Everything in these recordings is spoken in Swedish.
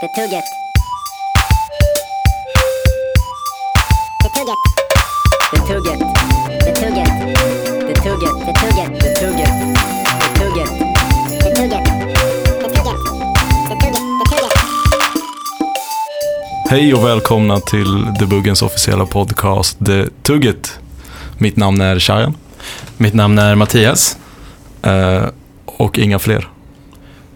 Det tugget. Det tugget. Det tugget. Det tugget. Det tugget. Det tugget. Det tugget. Det tugget. Det tugget. Det tugget. Det tugget. Det tugget. Hej och välkomna till Debuggens officiella podcast The Tugget. Mitt namn är Shayan Mitt namn är Mattias eh, och inga fler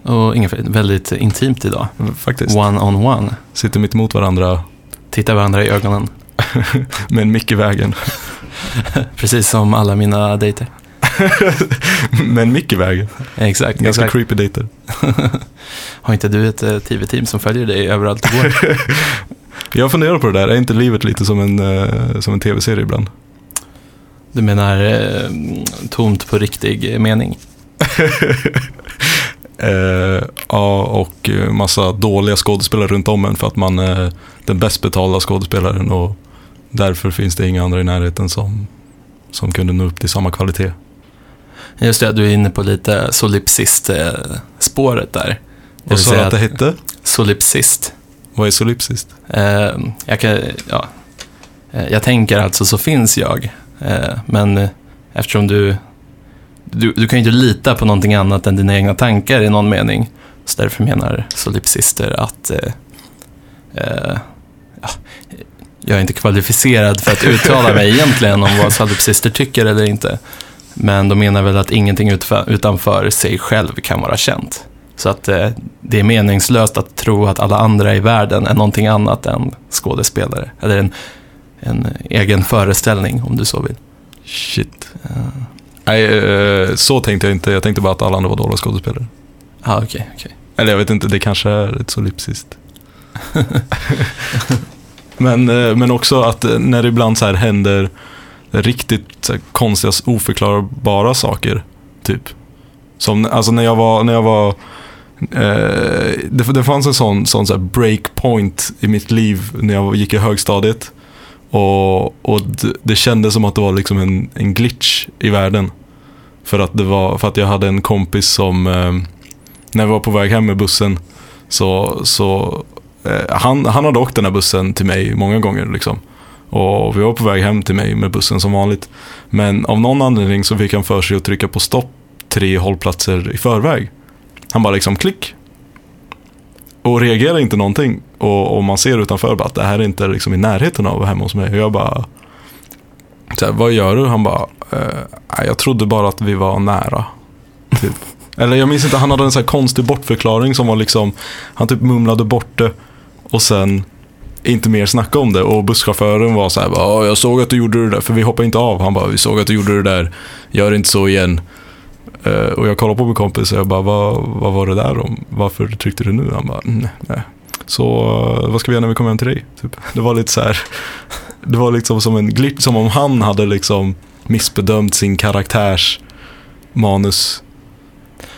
och inga fler. Väldigt intimt idag. faktiskt. One on one. Sitter mitt emot varandra Titta varandra i ögonen. med en mick i vägen. Precis som alla mina dejter. med en mick i vägen. Exakt. Ganska exakt. creepy dejter. Har inte du ett eh, TV-team som följer dig överallt du går? Jag funderar på det där, är inte livet lite som en, eh, som en tv-serie ibland? Du menar eh, tomt på riktig mening? Eh, ja, och eh, massa dåliga skådespelare runt om en för att man är den bäst betalda skådespelaren och därför finns det inga andra i närheten som, som kunde nå upp till samma kvalitet. Just det, du är inne på lite solipsist-spåret där. Vill så säga att det hette? Solipsist. Vad är solipsist? Eh, jag, kan, ja, Eh, jag tänker alltså så finns jag. Eh, men eh, eftersom du, du, du kan ju inte lita på någonting annat än dina egna tankar i någon mening. Så därför menar solipsister att eh, eh, ja, jag är inte kvalificerad för att uttala mig egentligen om vad solipsister tycker eller inte. Men de menar väl att ingenting utanför sig själv kan vara känt. Så att eh, det är meningslöst att tro att alla andra i världen är någonting annat än skådespelare. Eller en, en egen föreställning om du så vill. Shit. Nej, eh, så tänkte jag inte. Jag tänkte bara att alla andra var dåliga skådespelare. Ja, ah, okej, okej. Eller jag vet inte, det kanske är ett solipsist. men, eh, men också att eh, när det ibland så här händer riktigt konstiga, oförklarbara saker. Typ. Som alltså när jag var, när jag var eh, det, det fanns en sån, sån så breakpoint i mitt liv när jag gick i högstadiet. Och, och det, det kändes som att det var liksom en, en glitch i världen. För att, det var, för att jag hade en kompis som, eh, när vi var på väg hem med bussen, så, så eh, han, han hade åkt den här bussen till mig många gånger. Liksom. Och vi var på väg hem till mig med bussen som vanligt. Men av någon anledning så fick han för sig att trycka på stopp tre hållplatser i förväg. Han bara liksom klick. Och reagerar inte någonting. Och, och man ser utanför bara att det här är inte liksom i närheten av hemma hos mig. Och jag bara, så här, vad gör du? Han bara, eh, "Nej, jag trodde bara att vi var nära. Typ. Eller jag minns inte, han hade en så konstig bortförklaring som var liksom, han typ mumlade bort det och sen inte mer snacka om det. Och busschauffören var så här, ja jag såg att du gjorde det där, för vi hoppade inte av. Han bara, vi såg att du gjorde det där, gör inte så igen. Eh, och jag kollade på min kompis och jag bara, vad, vad var det där om? Varför tryckte du nu? Han bara, "Mm, nej. Så eh, vad ska vi göra när vi kommer hem till dig? Typ. Det var lite så här, det var liksom som en glitch, som om han hade liksom missbedömt sin karaktärs manus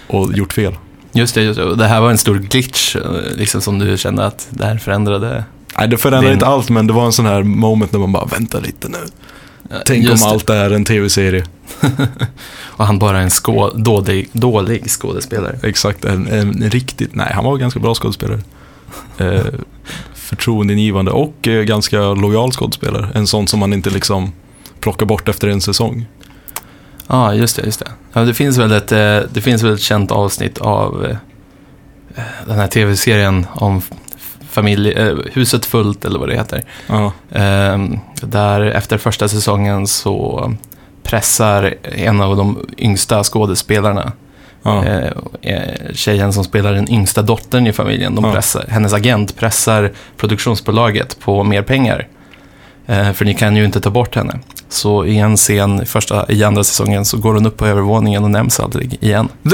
och gjort fel. Just det, just det. Det här var en stor glitch, eh, liksom som du kände att det här förändrade. Nej, det förändrar Din- inte allt, men det var en sån här moment när man bara, vänta lite nu. Tänk Just om det. allt är en tv-serie. Och han bara är en skå, dålig, dålig skådespelare. Exakt, en, en riktigt, nej han var ganska bra skådespelare. Eh, förtroendeingivande och eh, ganska lojal skådespelare. En sån som man inte liksom plockar bort efter en säsong. Ja, just det, just det. Ja, det, finns väl ett, eh, det finns väl ett känt avsnitt av eh, den här tv-serien om familj, eh, Huset fullt eller vad det heter. Ja, Ehm, där efter första säsongen så pressar en av de yngsta skådespelarna, ja. eh, eh, tjejen som spelar den yngsta dottern i familjen, de Ja. pressar, hennes agent pressar produktionsbolaget på mer pengar. Eh, för ni kan ju inte ta bort henne. Så i en scen första, i andra säsongen så går hon upp på övervåningen och nämns aldrig igen.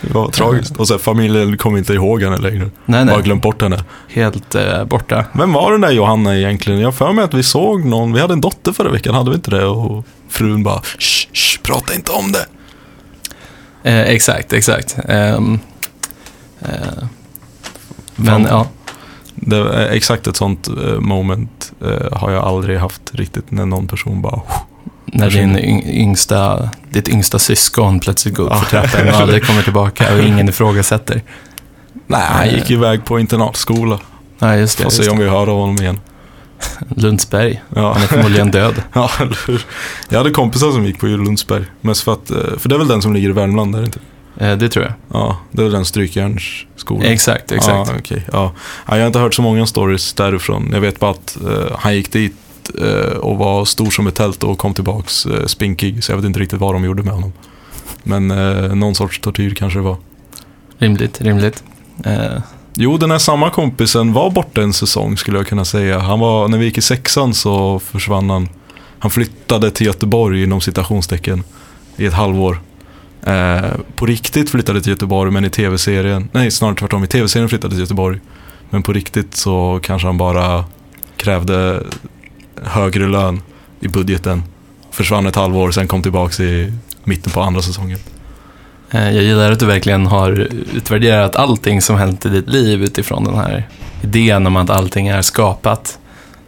Det var tragiskt. Och så här, familjen kommer inte ihåg henne längre. nej, Bara nej, glömt bort henne. helt eh, borta. Vem var den där Johanna egentligen? Jag för mig att vi såg någon, vi hade en dotter förra veckan, hade vi inte det? Och frun bara, shh, shh, prata inte om det. Eh, exakt, exakt. Ehm, eh, men ja, det är exakt ett sånt eh, moment eh, har jag aldrig haft riktigt när någon person bara, när din yng- yngsta, ditt yngsta syskon plötsligt går upp för Ja. trappen och aldrig kommer tillbaka och ingen ifrågasätter. Nej, han gick iväg på internatskola. Nej, just det. Får se om vi hör av honom igen. Lundsberg. Ja. Han är förmodligen död. ja, eller hur? Jag hade kompisar som gick på Lundsberg. Mest för att, eh, för det är väl den som ligger i Värmland, är det inte? Eh, det tror jag. Ja, det är väl den strykjärnsskolan. Exakt, exakt. Ja, ja. Ja, jag har inte hört så många stories därifrån. Jag vet bara att eh, han gick dit eh, och var stor som ett tält och kom tillbaks uh, spinkig. Så jag vet inte riktigt vad de gjorde med honom. Men eh, någon sorts tortyr kanske det var. Rimligt, rimligt. Eh, Jo, den här samma kompisen var borta en säsong skulle jag kunna säga. Han var, när vi gick i sexan så försvann han. Han flyttade till Göteborg inom citationstecken i ett halvår. Eh, på riktigt flyttade till Göteborg men i tv-serien, nej snarare tvärtom, i tv-serien flyttade till Göteborg. Men på riktigt så kanske han bara krävde högre lön i budgeten. Försvann ett halvår, sen kom tillbaks i mitten på andra säsongen. eh, jag gillar att du verkligen har utvärderat allting som hänt i ditt liv utifrån den här idén om att allting är skapat.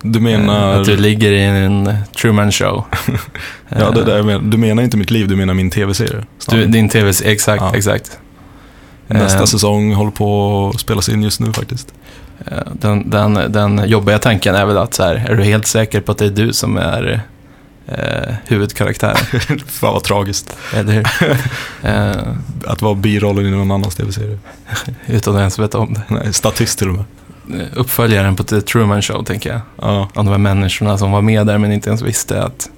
Du Eh, menar... Att du ligger i en Truman show. Ja, det Eh, där menar, du menar inte mitt liv, du menar min tv-serie. Du, din tv, exakt, Ja. exakt. Nästa Eh, säsong håller på att spelas in just nu faktiskt. Eh, Den, den, den jobbiga tanken är väl att så här, är du helt säker på att det är du som är eh, huvudkaraktären? Fan vad tragiskt. Eller hur? Eh, Att vara birollen i någon annans tv-serie. utan att ens veta om det. Nej, statist till och med. Eh, Uppföljaren på The Truman Show, tänker jag. Ja, Om de här människorna som var med där men inte ens visste att...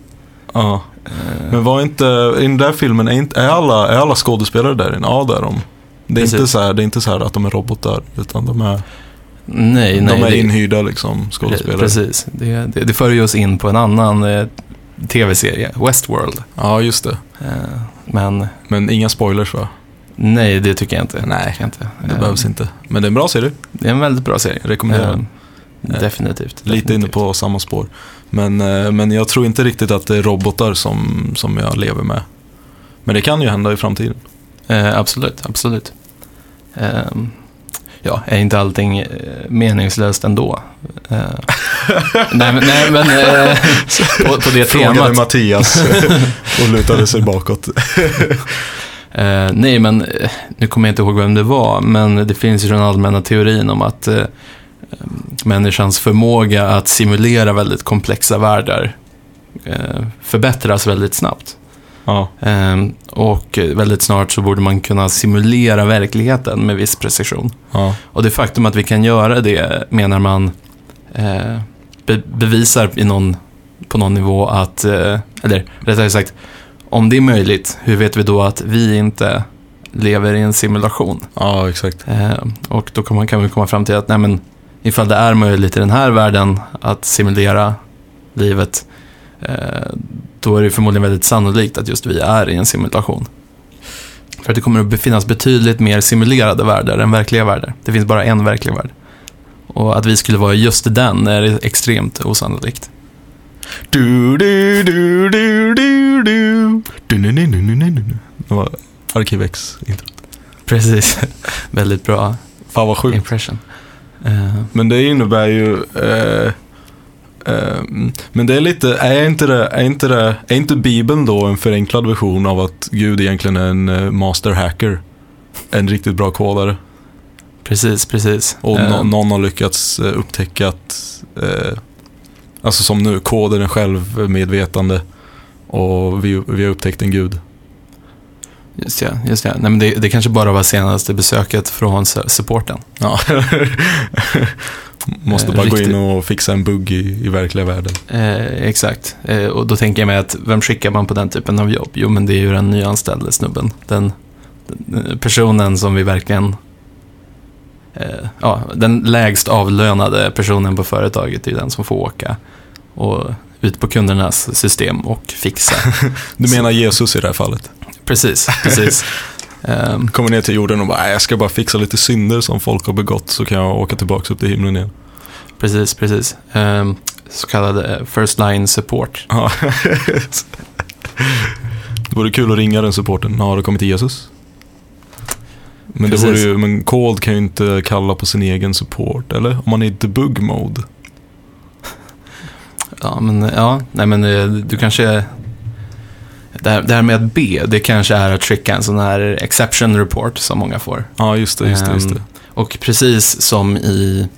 ja. eh, Men var inte, i den där filmen, är, inte, är, alla, är alla skådespelare där inne? Ja, det är de. Det är, Precis. inte så här, det är inte så här att de är robotar, utan de är, nej, nej. de är det- inhyrda liksom, skådespelare. Precis. Det, det, det för oss in på en annan eh, tv-serie, Westworld. Ja, just det. Eh, men Men inga spoilers va? nej, det tycker jag inte. Nej, jag inte. Det Eh, behövs inte. Men det är en bra serie. Det är en väldigt bra serie. Rekommenderar den. Eh, Definitivt. Lite inne definitivt. på samma spår. Men, eh, men jag tror inte riktigt att det är robotar som, som jag lever med. Men det kan ju hända i framtiden. Eh, absolut, absolut. Ja, är inte allting eh, meningslöst ändå? Eh, nej, men, nej, men eh, på, på det Frågade temat. Mattias och lutade sig bakåt. Eh, nej, men eh, nu kommer jag inte ihåg vem det var, men det finns ju den allmänna teorin om att eh, människans förmåga att simulera väldigt komplexa världar eh, förbättras väldigt snabbt. Ja, Ehm, och väldigt snart så borde man kunna simulera verkligheten med viss precision. ja, Och det faktum att vi kan göra det menar man eh, be bevisar i någon, på någon nivå att, eh, eller rättare sagt, om det är möjligt, hur vet vi då att vi inte lever i en simulation? ja exakt. Eh, och då kan man kan vi komma fram till att nej, men, ifall det är möjligt i den här världen att simulera livet, då är det förmodligen väldigt sannolikt att just vi är i en simulation. För att det kommer att finnas betydligt mer simulerade världar än verkliga världar. Det finns bara en verklig värld. Och att vi skulle vara just den är extremt osannolikt. Du, du, du, du, du, du. Du, nu, nu, nu, nu, nu, nu. Det var Arkivex intro. Precis. väldigt bra Fan vad sjukt. impression. Eh, Men det innebär ju... Eh, eh, men det är lite, är inte det, är inte det, är inte Bibeln då en förenklad version av att Gud egentligen är en eh, master hacker? En riktigt bra kodare. precis, precis. Och Eh, nå- någon har lyckats eh, upptäcka att, eh, alltså som nu, koden är självmedvetande. Och vi, vi har upptäckt en gud. Just ja, just ja. Nej, men det, det kanske bara var senaste besöket från su- supporten. Ja. Måste Eh, bara gå riktigt. in och fixa en bugg i, i verkliga världen. Eh, exakt. Eh, och då tänker jag mig att vem skickar man på den typen av jobb? Jo, men det är ju den nyanställde snubben. Den, den personen som vi verkligen... Eh, ja, den lägst avlönade personen på företaget är den som får åka och ut på kundernas system och fixa. Du menar Jesus i det här fallet? precis, precis. Ehm, Kommer ner till jorden och bara, "Nej, jag ska bara fixa lite synder som folk har begått så kan jag åka tillbaka upp till himlen igen. precis, precis. Ehm, så kallad eh, first line support. Ja. det vore kul att ringa den supporten. Har det kommit till Jesus? Men, det vore ju, men Cold kan ju inte kalla på sin egen support, eller? Om man är i debug mode. Ja, men ja, nej men eh, du kanske... Det här, det här med att be, det kanske är att skicka en sån här exception report som många får. Ja, just det, just det, just det. Ehm, Och precis som i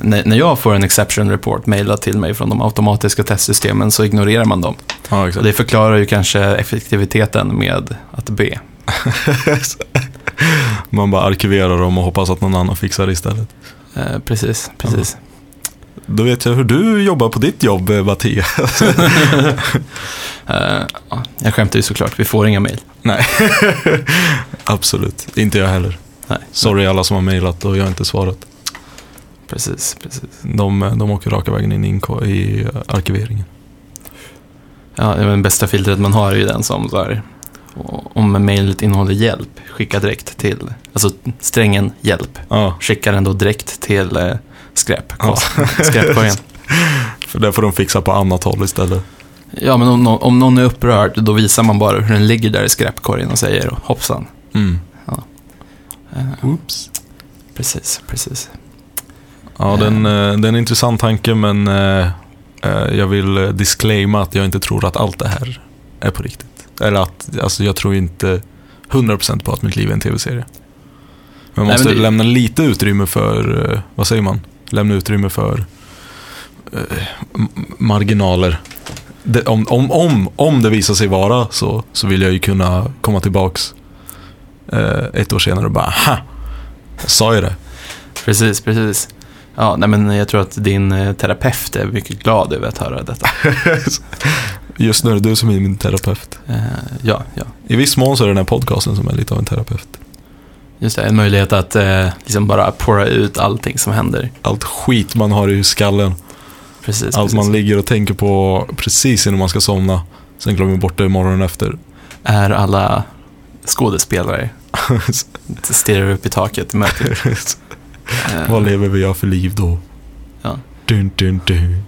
när jag får en exception report mejlad till mig från de automatiska testsystemen så ignorerar man dem. Ja, det förklarar ju kanske effektiviteten med att be. Man bara arkiverar dem och hoppas att någon annan fixar det istället. Eh, precis, precis. Då vet jag hur du jobbar på ditt jobb, eh, Mattias. Eh, ja, jag skämtar ju såklart, vi får inga mejl. Nej, absolut. Inte jag heller. Nej. Sorry alla som har mejlat och jag har inte svarat. Precis, precis. De, de åker raka vägen in i i arkiveringen. Ja, den bästa filtret man har är ju den som så här, om mejlet innehåller hjälp, skicka direkt till, alltså strängen hjälp, Ja, skicka den då direkt till eh, skräp, Ja. skräpkorgen. för det får de fixa på annat håll istället. Ja, men om, om någon är upprörd, då visar man bara hur den ligger där i skräpkorgen och säger hoppsan. Mm. Eh, Oops. precis, precis. Ja, den, eh, det är en intressant tanke men eh, eh, jag vill eh, disclaima att jag inte tror att allt det här är på riktigt. Eller att, alltså jag tror inte 100% på att mitt liv är en tv-serie. Man Nej, måste men det- lämna lite utrymme för, eh, vad säger man? Lämna utrymme för eh, marginaler. Det, om, om, om, om det visar sig vara så, så vill jag ju kunna komma tillbaks eh, ett år senare och bara, ha! Jag sa ju det. Precis, precis. Ja, nej men jag tror att din eh, terapeut är mycket glad över att höra detta. Just nu är det du som är min terapeut. Eh, ja, ja. I viss mån så är det den här podcasten som är lite av en terapeut. Just det, en möjlighet att eh, liksom bara pora ut allting som händer. Allt skit man har i skallen. Precis, Allt precis. man ligger och tänker på precis innan man ska somna. Sen glömmer bort det morgonen efter. Är alla skådespelare. Stirrar upp i taket mörkret. Eh, Vad lever vi av för liv då? Ja. Dun, dun, dun.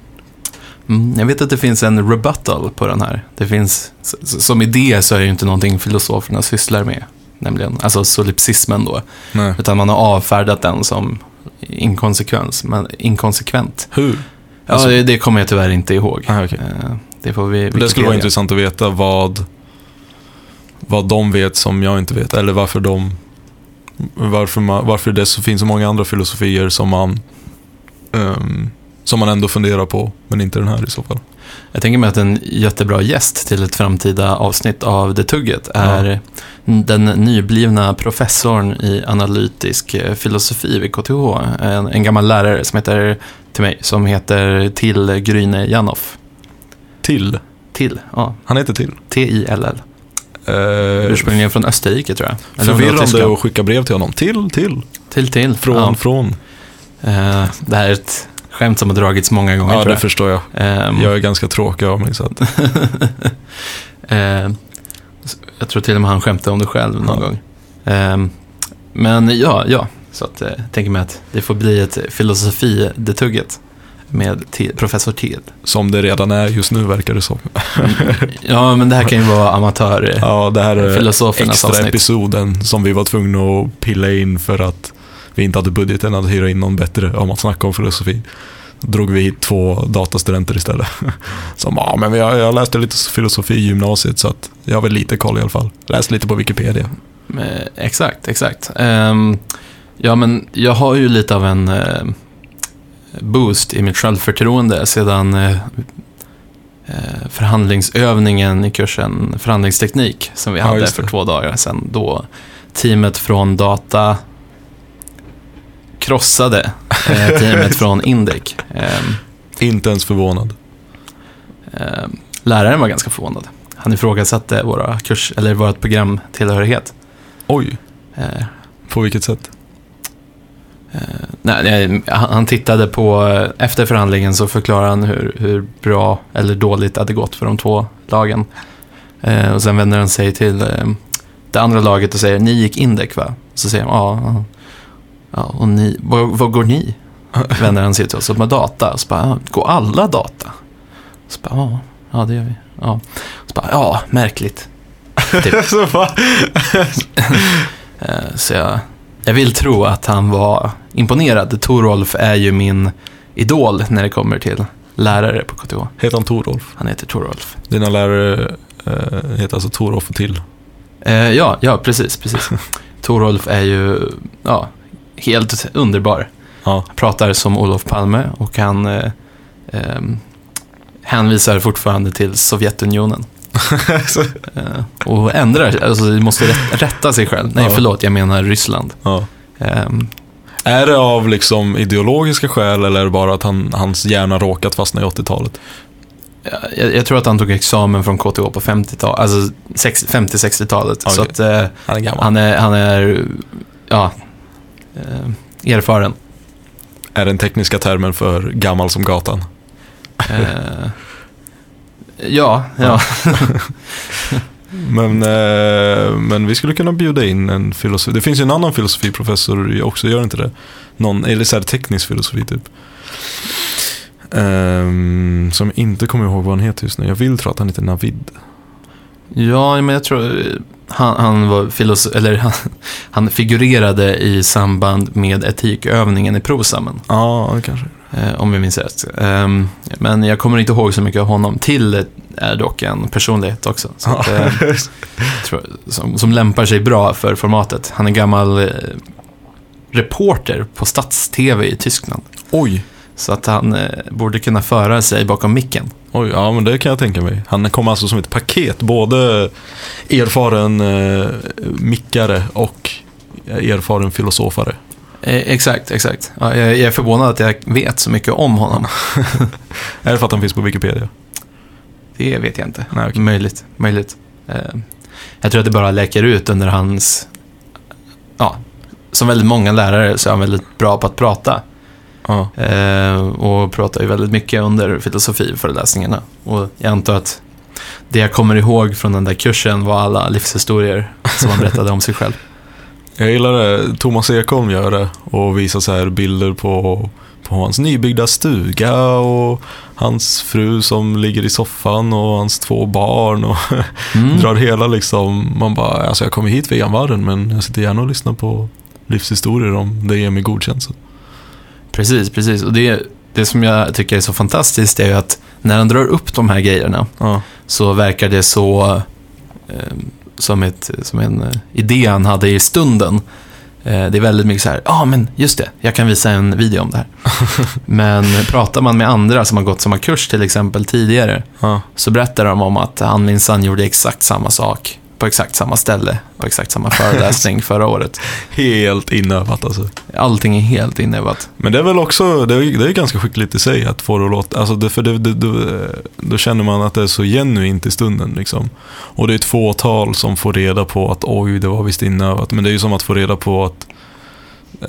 Mm, jag vet att det finns en rebuttal på den här. Det finns, som idé så är det ju inte någonting filosoferna sysslar med. Nämligen, alltså solipsismen då. Nej. Utan man har avfärdat den som inkonsekvens, men inkonsekvent. Hur? Ja, Alltså- det, det kommer jag tyvärr inte ihåg. Ah, okej. Eh, Det får vi Det skulle vara intressant att veta vad, vad de vet som jag inte vet. Eller varför de... Varför, man, varför det så finns så många andra filosofier som man, ehm, som man ändå funderar på, men inte den här i så fall. Jag tänker mig att en jättebra gäst till ett framtida avsnitt av Det Tugget är den nyblivna professorn i analytisk eh, filosofi vid KTH. En, en gammal lärare som heter, till mig, som heter Till Gryne Janoff. Till. Till, ja. Han heter Till. T-I-L-L. Uh, Ursprungligen från Österrike tror jag. Eller förvirrande att skicka brev till honom. Till, till. Till, till. Från, Ja. från. Eh, det här är ett skämt som har dragits många gånger Ja, det jag. förstår jag. Ehm, Jag är ganska tråkig av mig. Så att, Eh, jag tror till och med han skämtade om det själv någon Ja. gång. Eh, men ja, ja. Så att, eh, jag tänker mig att det får bli ett filosofi-detugget med T- professor Thiel. som det redan är just nu verkar det som. Ja, men det här kan ju vara amatör. Ja, det här är extra avsnitt. episoden som vi var tvungna att pilla in för att vi inte hade budgeten att hyra in någon bättre om att snacka om filosofi. Då drog vi hit två datastudenter istället. Som, ja men jag, jag läste lite filosofi i gymnasiet så att jag har väl lite koll i alla fall. Läst lite på Wikipedia. Eh, exakt, exakt. Ehm, ja, men jag har ju lite av en eh, boost i mitt självförtroende sedan eh, förhandlingsövningen i kursen förhandlingsteknik som vi Ja, hade just för två dagar sedan. Då teamet från Data krossade eh, teamet från Indec. Ehm, Inte ens förvånad. ehm, läraren var ganska förvånad. Han ifrågasatte våra kurs, eller vårt programtillhörighet. Oj, Eh, på vilket sätt? Eh, nej, han tittade på, eh, efter förhandlingen så förklarade han hur, hur bra eller dåligt det hade gått för de två lagen. Och sen vänder han sig till eh, det andra laget och säger, ni gick Indec va? Så säger han, ja. Ja. och ni, vad, vad går ni? Vänder han sig till oss, och bara data. Så bara, ja, går alla data? Så bara, ja, ja det gör vi. Ja. Så bara, ja, märkligt. Typ. Så va? Eh, Så jag, jag vill tro att han var imponerad. Torolf är ju min idol när det kommer till lärare på KTH. Heter han Torolf? Han heter Torolf. Dina lärare eh, heter alltså Torolf och till. Eh, ja, ja, precis, precis. Torolf är ju, ja, helt underbar. Ja. pratar som Olof Palme och han eh, ehm, hänvisar fortfarande till Sovjetunionen. Eh, och ändrar, alltså måste rätt, rätta sig själv. Nej, Ja. förlåt, jag menar Ryssland. ja. Ehm, Är det av liksom ideologiska skäl eller är det bara att han, hans hjärna råkat fastna i 80-talet? jag, jag tror att han tog examen från KTH på 50-talet, alltså sex- 50-60-talet. Så Okej. att eh, Han är gammal. han är, han är, ja, eh, erfaren. Är den tekniska termen för gammal som gatan? Eh, ja, ja. Men, eh, men vi skulle kunna bjuda in en filosofi. Det finns ju en annan filosofiprofessor också, gör inte det? Någon, eller så här teknisk filosofi typ. Ehm, som jag inte kommer ihåg vad han heter just nu. Jag vill tro att han heter Navid. Ja, men jag tror eh, han, han var filosof, eller han, han figurerade i samband med etikövningen i Prosamen, Ja, det kanske. eh, om vi minns rätt. Ehm, men jag kommer inte ihåg så mycket av honom. Till är dock en personlighet också, så att, eh, tror, som, som lämpar sig bra för formatet. Han är gammal eh, reporter på Stats-TV i Tyskland. Oj. Så att han eh, borde kunna föra sig bakom micken. Oj, ja men det kan jag tänka mig. Han kom alltså som ett paket, både erfaren eh, mickare och erfaren filosofare. Eh, exakt, exakt. Ja, jag, jag är förvånad att jag vet så mycket om honom. Är det för att han finns på Wikipedia? Det vet jag inte. Nej, okej. Möjligt, möjligt. Eh, jag tror att det bara läcker ut under hans... Ja, som väldigt många lärare så är han väldigt bra på att prata. Ja. Eh, och pratar ju väldigt mycket under filosofiföreläsningarna. Och jag antar att det jag kommer ihåg från den där kursen var alla livshistorier som han berättade om sig själv. Jag gillar det Thomas Ekholm gör det och visar så här bilder på, på hans nybyggda stuga och hans fru som ligger i soffan och hans två barn och Mm. drar hela liksom, man bara, alltså jag kommer hit för envarren men jag sitter gärna och lyssnar på livshistorier om det ger mig godkänsla. Precis, precis. Och det, det som jag tycker är så fantastiskt är ju att när han drar upp de här grejerna Ja, så verkar det så eh, som, ett, som en eh, idé han hade i stunden. Eh, det är väldigt mycket så här, ja ah, men just det, jag kan visa en video om det här. men pratar man med andra som har gått samma kurs till exempel tidigare ja. så berättar de om att han minsann gjorde exakt samma sak på exakt samma ställe på exakt samma föreläsning förra året. Helt inövat alltså. Allting är helt inövat. Men det är väl också, det är, det är ganska skickligt i sig att få det att låta, alltså det, för det, det, då, då känner man att det är så genuint i stunden liksom. Och det är ett fåtal som får reda på att oj, det var visst inövat. Men det är ju som att få reda på att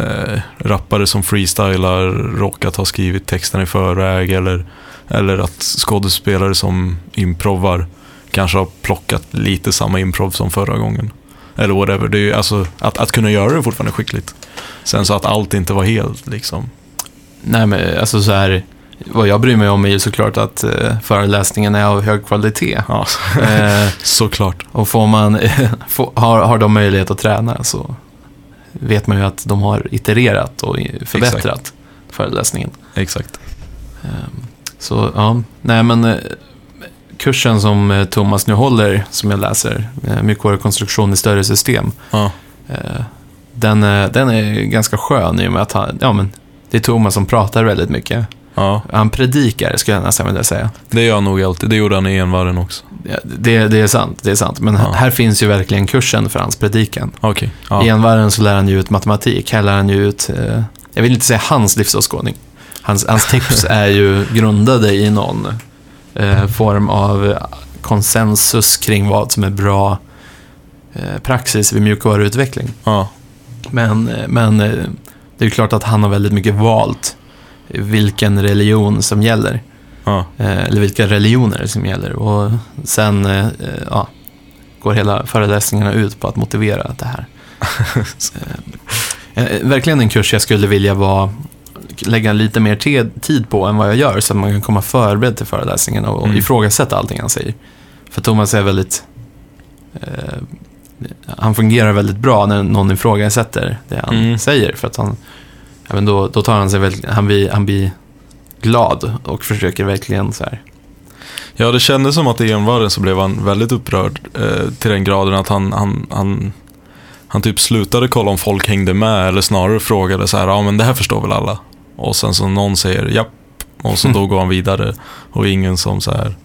eh, rappare som freestylar råkat ha skrivit texten i förväg eller, eller att skådespelare som improvar kanske har plockat lite samma improv som förra gången. Eller whatever. Det är ju, alltså, att, att kunna göra det fortfarande skickligt. Sen så att allt inte var helt liksom. Nej men alltså så här, vad jag bryr mig om är ju såklart att eh, föreläsningen är av hög kvalitet. Ja, Eh, såklart. och får man, får, har, har de möjlighet att träna så vet man ju att de har itererat och förbättrat föreläsningen. Exakt. Ehm, Så ja, nej men eh, kursen som eh, Thomas nu håller, som jag läser, eh, mjukvarukonstruktion i större system, Ja. eh, den, är- den är ganska skön i och med att han, ja men, det är Thomas som pratar väldigt mycket. ja, Han predikar, skulle jag nästan vilja säga. det gör han nog alltid. Det gjorde han i envarren också. Ja, Det, det är sant, det är sant. Men Ja. här finns ju verkligen kursen för hans predikan. Okej. I envarren så lär han ju ut matematik, här lär han ju ut, eh, jag vill inte säga hans livsåskådning. Hans, hans tips är ju grundade i någon eh, form av konsensus kring vad som är bra eh, praxis vid mjukvaruutveckling. ja. Men, eh, men eh, det är klart att han har väldigt mycket valt vilken religion som gäller. ja. Eh, eller vilka religioner som gäller. Och sen ja, går hela föreläsningarna ut på att motivera det här. Verkligen en kurs jag skulle vilja vara, lägga lite mer te- tid på än vad jag gör så att man kan komma förberedd till föreläsningarna och Mm. ifrågasätta allting han säger. För Thomas är väldigt... Eh, han fungerar väldigt bra när någon ifrågasätter det han Mm. säger. För att han, ja, men då, då tar han sig väl, han blir, han blir glad och försöker verkligen så här. Ja, det kändes som att i envarren så blev han väldigt upprörd eh, till den graden att han, han, han, han typ slutade kolla om folk hängde med eller snarare frågade så här, ja men det här förstår väl alla. Och sen så någon säger japp och så då går han vidare och ingen som så här,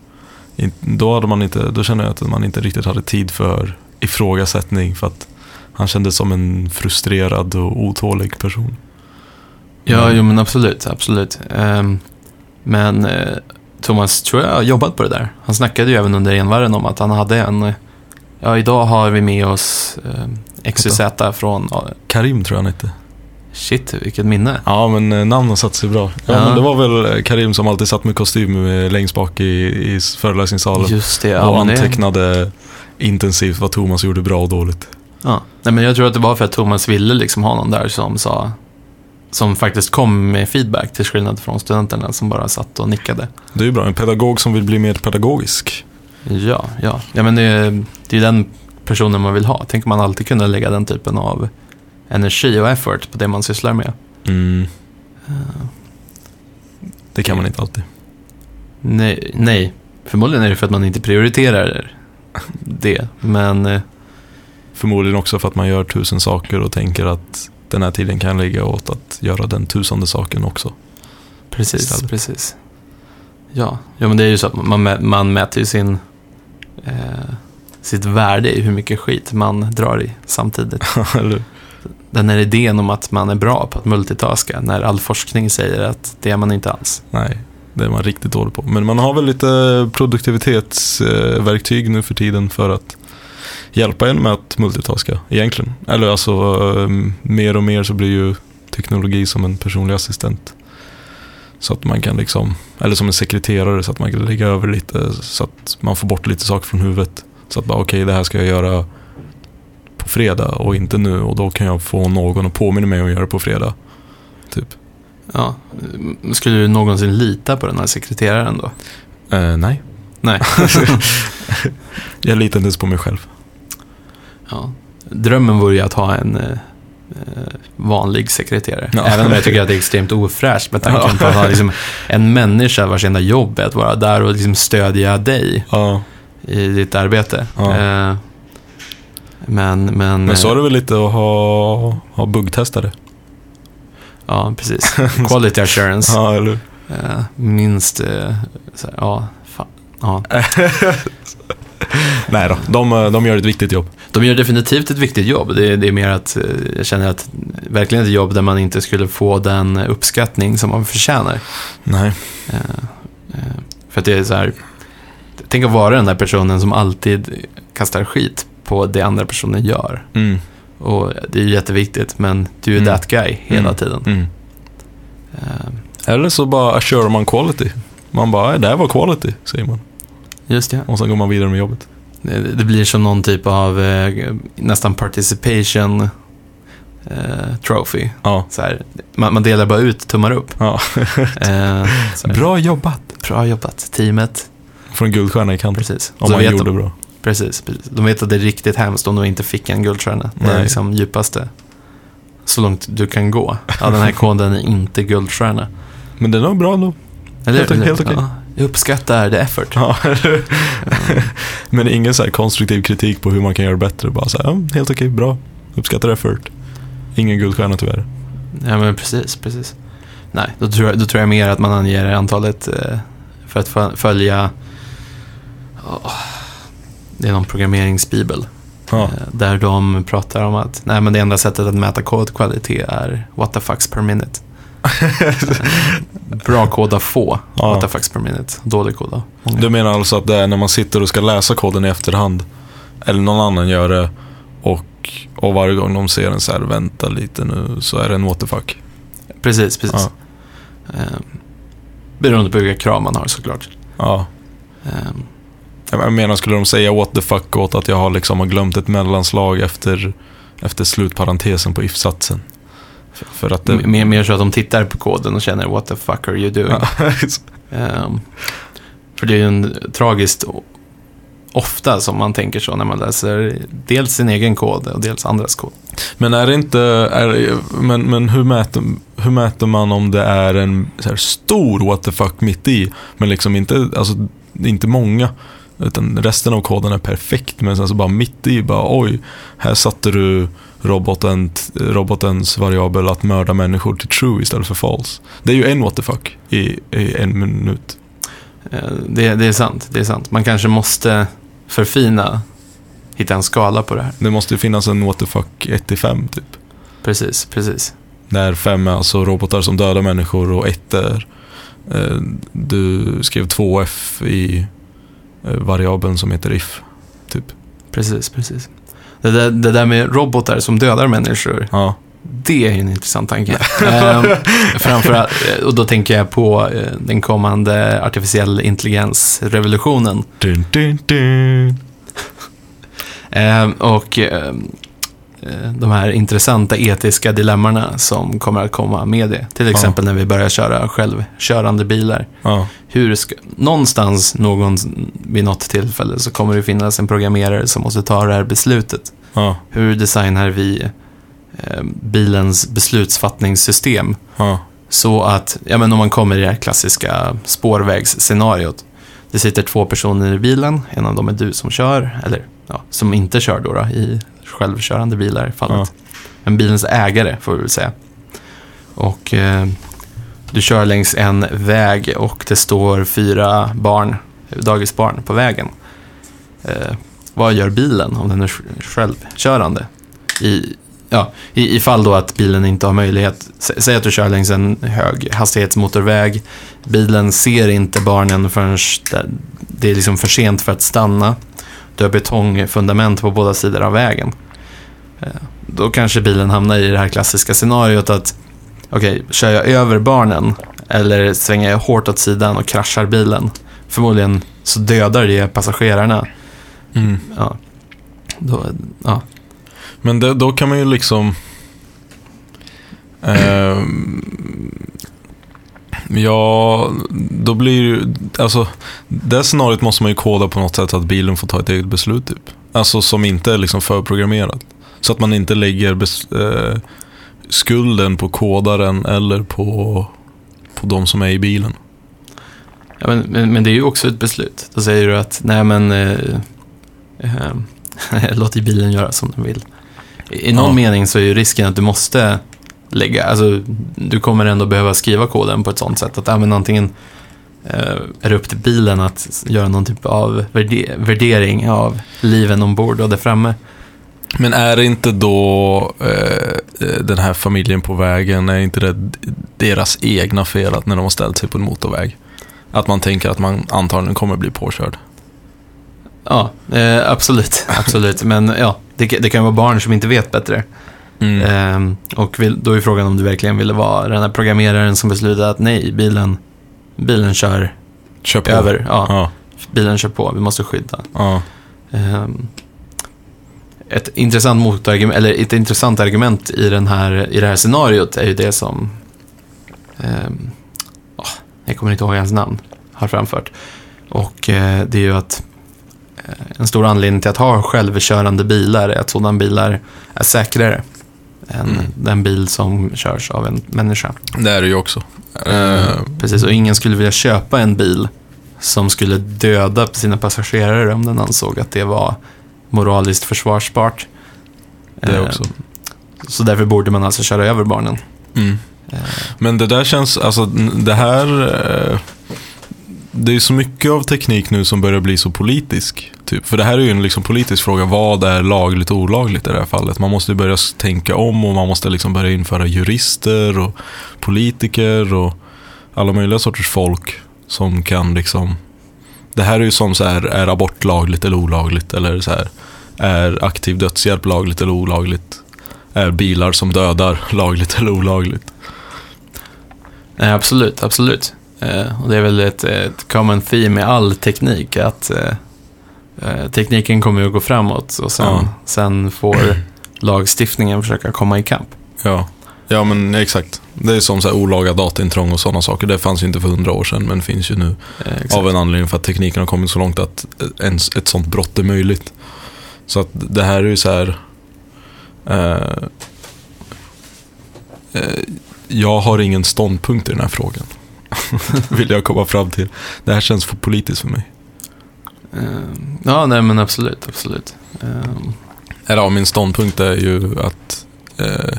då hade man inte, då kände jag att man inte riktigt hade tid för ifrågasättning för att han kändes som en frustrerad och otålig person. Ja, jo men absolut, absolut. Ehm, men eh, Thomas tror jag har jobbat på det där. Han snackade ju även under envarren om att han hade en, ja idag har vi med oss eh, XYZ från, Karim tror jag han hette. Shit vilket minne. Ja, men eh, namnen satt sig bra. Ja, Ja. men det var väl eh, Karim som alltid satt med kostym eh, längst bak i, i föreläsningssalen. Just det, ja, och men det- antecknade intensivt vad Thomas gjorde bra och dåligt. Ja. Nej, men jag tror att det var för att Thomas ville liksom ha någon där som sa, som faktiskt kom med feedback till skillnad från studenterna som bara satt och nickade. Det är ju bra, en pedagog som vill bli mer pedagogisk. Ja, ja. ja men det, är- det är den personen man vill ha. Tänk om man alltid kunde lägga den typen av energi och effort på det man sysslar med. Mm. Det kan man inte alltid. Nej, nej. förmodligen är det för att man inte prioriterar det. Men eh, Förmodligen också för att man gör tusen saker och tänker att den här tiden kan ligga åt att göra den tusende saken också. precis, Istället. precis. Ja. ja, men det är ju så att man, man mäter ju sin, eh, sitt värde i hur mycket skit man drar i samtidigt. Den här idén om att man är bra på att multitaska när all forskning säger att det är man inte alls. nej, det är man riktigt dålig på. Men man har väl lite produktivitetsverktyg nu för tiden för att hjälpa en med att multitaska egentligen. Eller alltså, ehm, mer och mer så blir ju teknologi som en personlig assistent. Så att man kan liksom, eller som en sekreterare så att man kan lägga över lite så att man får bort lite saker från huvudet. Så att bara okej, det här ska jag göra på fredag och inte nu och då kan jag få någon att påminna mig om att göra det på fredag. Typ. Ja. Skulle du någonsin lita på den här sekreteraren då? Eh, nej. Nej. jag litar inte ens på mig själv. Ja. Drömmen vore ju att ha en eh, eh, vanlig sekreterare. Ja. Även om jag tycker att det är extremt ofräscht med tanken Ja. på att ha liksom en människa vars enda jobb är att vara där och liksom stödja dig Ja, i ditt arbete. Eh, men, men, men så eh, är det väl lite att ha, ha buggtestare. Ja, precis. Quality assurance. Ja, eller? Eh, minst, eh, här, ja, fan. Ja. Nej då, de, de gör ett viktigt jobb. De gör definitivt ett viktigt jobb. Det, är- det är mer att jag känner att verkligen ett jobb där man inte skulle få den uppskattning som man förtjänar. Nej. För att det är så här, tänk att vara den där personen som alltid kastar skit på det andra personen gör. Mm. Och det är jätteviktigt, men du är Mm. that guy hela Mm. tiden. Mm. Eh, Eller så bara assurar man quality. Man bara, "Nej, det här var quality, säger man. just det. Och sen går man vidare med jobbet. Det, det blir som någon typ av eh, nästan participation eh, trophy. Ja. Så här, man, man delar bara ut tummar upp. ja. Eh, Bra jobbat. bra jobbat, teamet. Från guldstjärna i kanten. Precis. Om Så man gjorde de, bra. Precis, precis. De vet att det är riktigt hemskt om de inte fick en guldstjärna. Det är liksom djupaste. Så långt du kan gå. Ja, den här koden är inte guldstjärna. Men den var bra ändå. Eller, Helt- helt okej. ja, jag uppskattar the effort. Ja, Men ingen så här konstruktiv kritik på hur man kan göra bättre. Bara så här, ja, helt okej, bra. Uppskattar effort. Ingen guldstjärna tyvärr. Ja, men precis, precis. Nej, då tror jag, då tror jag mer att man anger antalet eh, för att fö- följa... Åh, det är någon programmeringsbibel. Ja. eh, Där de pratar om att nej, men det enda sättet att mäta kodkvalitet är what the fucks per minute. Bra kod av få, Ja. what the fucks per minute. Dålig kod av många. Du menar alltså att det är när man sitter och ska läsa koden i efterhand, eller någon annan gör det, och, och varje gång de ser en så här, vänta lite nu, så är det en what the fuck. Precis, precis. Ja. Eh, beroende på vilka krav man har såklart. Ja. Eh, Jag menar, skulle de säga what the fuck åt att jag har liksom glömt ett mellanslag efter, efter slutparentesen på if-satsen? För, för att det... mer, mer så att de tittar på koden och känner what the fuck are you doing? Ehm, för det är ju en tragiskt ofta som man tänker så när man läser dels sin egen kod och dels andras kod. Men är det inte, är, men, men hur, mäter, hur mäter man om det är en stor what the fuck mitt i, men liksom inte, alltså, inte många? Utan resten av koden är perfekt, men sen så bara mitt i, bara oj, här satte du roboten, robotens variabel att mörda människor till true istället för false. Det är ju en what the fuck i, i en minut. Eh, Det, det är sant, det är sant. Man kanske måste förfina, hitta en skala på det här. Det måste ju finnas en what the fuck 1 till 5 typ. Precis, precis. Där 5 är alltså robotar som dödar människor och 1 är eh, du skrev 2F i variabeln som heter if. Typ. Precis, precis. Det där, det där med robotar som dödar människor, Ja. det är en intressant tanke. ehm, framförallt, och då tänker jag på eh, den kommande artificiell intelligens-revolutionen. Dun, dun, dun. Ehm, och ehm, eh, de här intressanta etiska dilemmorna som kommer att komma med det. Till exempel när vi börjar köra självkörande bilar. Ja. Hur ska, någonstans någon, vid något tillfälle så kommer det finnas en programmerare som måste ta det här beslutet. Ja. Hur designar vi eh, bilens beslutsfattningssystem Ja. så att, ja men om man kommer i det här klassiska spårvägsscenariot. Det sitter två personer i bilen, en av dem är du som kör, eller ja, som inte kör då, då i självkörande bilar i fallet. Men bilens ägare får vi väl säga. Och eh, du kör längs en väg och det står fyra barn, dagisbarn på vägen. Eh, vad gör bilen om den är självkörande? I, ja, i, ifall då att bilen inte har möjlighet, sä- säg att du kör längs en hög hastighetsmotorväg, bilen ser inte barnen förrän det är liksom för sent för att stanna. Du har betongfundament på båda sidor av vägen. Eh, Då kanske bilen hamnar i det här klassiska scenariot att okej, kör jag över barnen eller svänger jag hårt åt sidan och kraschar bilen? Förmodligen så dödar det passagerarna. Mm. Ja. Då, ja. Men det, då kan man ju liksom... ehm, ja, då blir ju... Alltså, det scenariot måste man ju koda på något sätt att bilen får ta ett eget beslut typ. Alltså som inte är liksom förprogrammerat. Så att man inte lägger bes, eh, skulden på kodaren eller på, på de som är i bilen. Ja, men, men, men det är ju också ett beslut. Då säger du att, nej men, eh, eh, låt i bilen göra som den vill. I, någon Ja. mening så är ju risken att du måste lägga, alltså du kommer ändå behöva skriva koden på ett sånt sätt att, men antingen eh, är det upp till bilen att göra någon typ av värde, värdering av liven ombord och där framme. Men är det inte då eh, eh, den här familjen på vägen, är inte det deras egna fel att när de har ställt sig på en motorväg? Att man tänker att man antagligen kommer bli påkörd. Ja, eh, absolut, absolut. Men ja, det, det kan vara barn som inte vet bättre. Mm. Ehm, och då är frågan om du verkligen ville vara den här programmeraren som beslutade att nej, bilen, bilen kör Kör på. över. Ja, Ja, bilen kör på, vi måste skydda. ja, Ehm, ett intressant motargument, eller ett intressant argument i, den här, i det här scenariot är ju det som, åh, jag kommer inte ihåg hans namn, har framfört. Och eh, det är ju att eh, en stor anledning till att ha självkörande bilar är att sådana bilar är säkrare än Mm. den bil som körs av en människa. det är det ju också. Eh, Eh, Precis, och ingen skulle vilja köpa en bil som skulle döda sina passagerare om den ansåg att det var moraliskt försvarsbart. det Eh, också. Så därför borde man alltså köra över barnen. Mm. Eh, Men det där känns, alltså det här... Det är så mycket av teknik nu som börjar bli så politisk. Typ. För det här är ju en liksom politisk fråga. Vad är lagligt och olagligt i det här fallet? Man måste börja tänka om och man måste liksom börja införa jurister och politiker och alla möjliga sorters folk som kan liksom... Det här är ju som så här, är abort lagligt eller olagligt? Eller så här, är aktiv dödshjälp lagligt eller olagligt? Är bilar som dödar lagligt eller olagligt? Nej, absolut, absolut. Eh, och det är väl ett, ett common theme med all teknik, att eh, eh, tekniken kommer ju att gå framåt och sen, Ja. sen får lagstiftningen försöka komma ikapp. Ja. ja, men exakt. Det är som så här olaga dataintrång och sådana saker. Det fanns ju inte för hundra år sedan, men finns ju nu. Exakt. Av en anledning för att tekniken har kommit så långt att ens ett sånt brott är möjligt. Så att det här är ju så här... Eh, eh, jag har ingen ståndpunkt i den här frågan. Vill jag komma fram till. Det här känns för politiskt för mig. Ehm, ja, nej men absolut, absolut. Ehm, Eller ja, min ståndpunkt är ju att eh,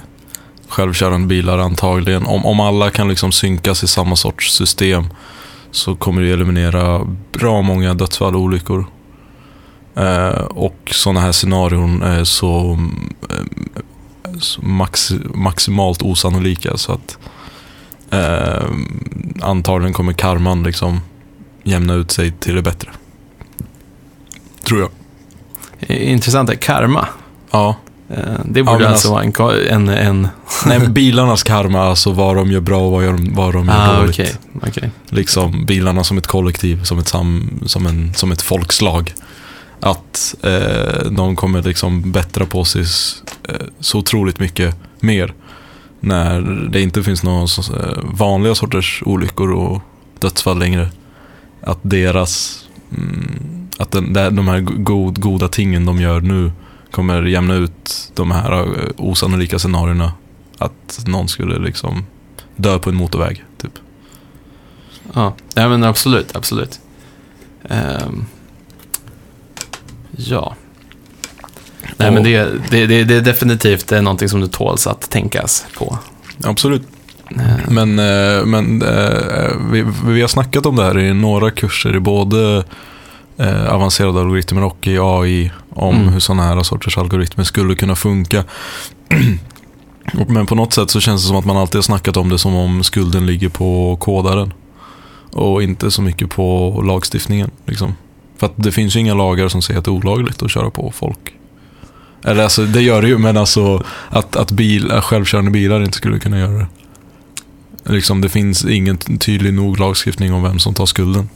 självkörande bilar antagligen, om, om alla kan liksom synkas i samma sorts system så kommer det eliminera bra många dödsfall och olyckor. Eh, och sådana här scenarion är så, eh, så max, maximalt osannolika så att eh, antagligen kommer karman liksom jämna ut sig till det bättre. Tror jag. intressant är karma. Ja. Ehm, det borde men alltså alltså- vara en, en, en... Nej, bilarnas karma, alltså vad de gör bra och vad, gör, vad de gör Ah, dåligt. okej. okej. Liksom bilarna som ett kollektiv, som ett, sam, som en, som ett folkslag. Att eh, de kommer liksom bättra på sig eh, så otroligt mycket mer. När det inte finns några eh, vanliga sorters olyckor och dödsfall längre. Att deras, mm, att den, de här god, goda tingen de gör nu kommer jämna ut de här eh, osannolika scenarierna. Att någon skulle liksom dö på en motorväg, typ. Ja, ja men absolut, absolut. Um, ja. Nej, Och- men det, det, det, det är definitivt är någonting som det tåls att tänkas på. Absolut. Ehm, Men, eh, men eh, vi, vi har snackat om det här i några kurser i både eh, avancerade algoritmer och i AI om Mm. hur sådana här sorters algoritmer skulle kunna funka. Men på något sätt så känns det som att man alltid har snackat om det som om skulden ligger på kodaren. Och inte så mycket på lagstiftningen. Liksom. För att det finns ju inga lagar som säger att det är olagligt att köra på folk. Eller alltså, det gör det ju, men alltså att, att bil, självkörande bilar inte skulle kunna göra det. Liksom, det finns ingen tydlig nog lagstiftning om vem som tar skulden.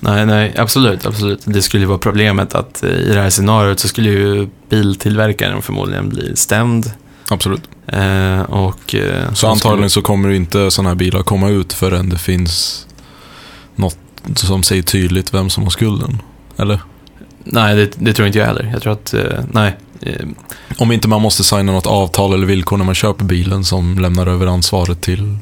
nej, nej, absolut, absolut. Det skulle ju vara problemet att eh, i det här scenariot så skulle ju biltillverkaren förmodligen bli stämd. Absolut. Eh, och, eh, Så antagligen skulle- så kommer inte sådana här bilar komma ut förrän det finns något som säger tydligt vem som har skulden. Eller? Nej, det, det tror inte jag heller. Jag tror att, eh, nej. Eh, Om inte man måste signa något avtal eller villkor när man köper bilen som lämnar över ansvaret till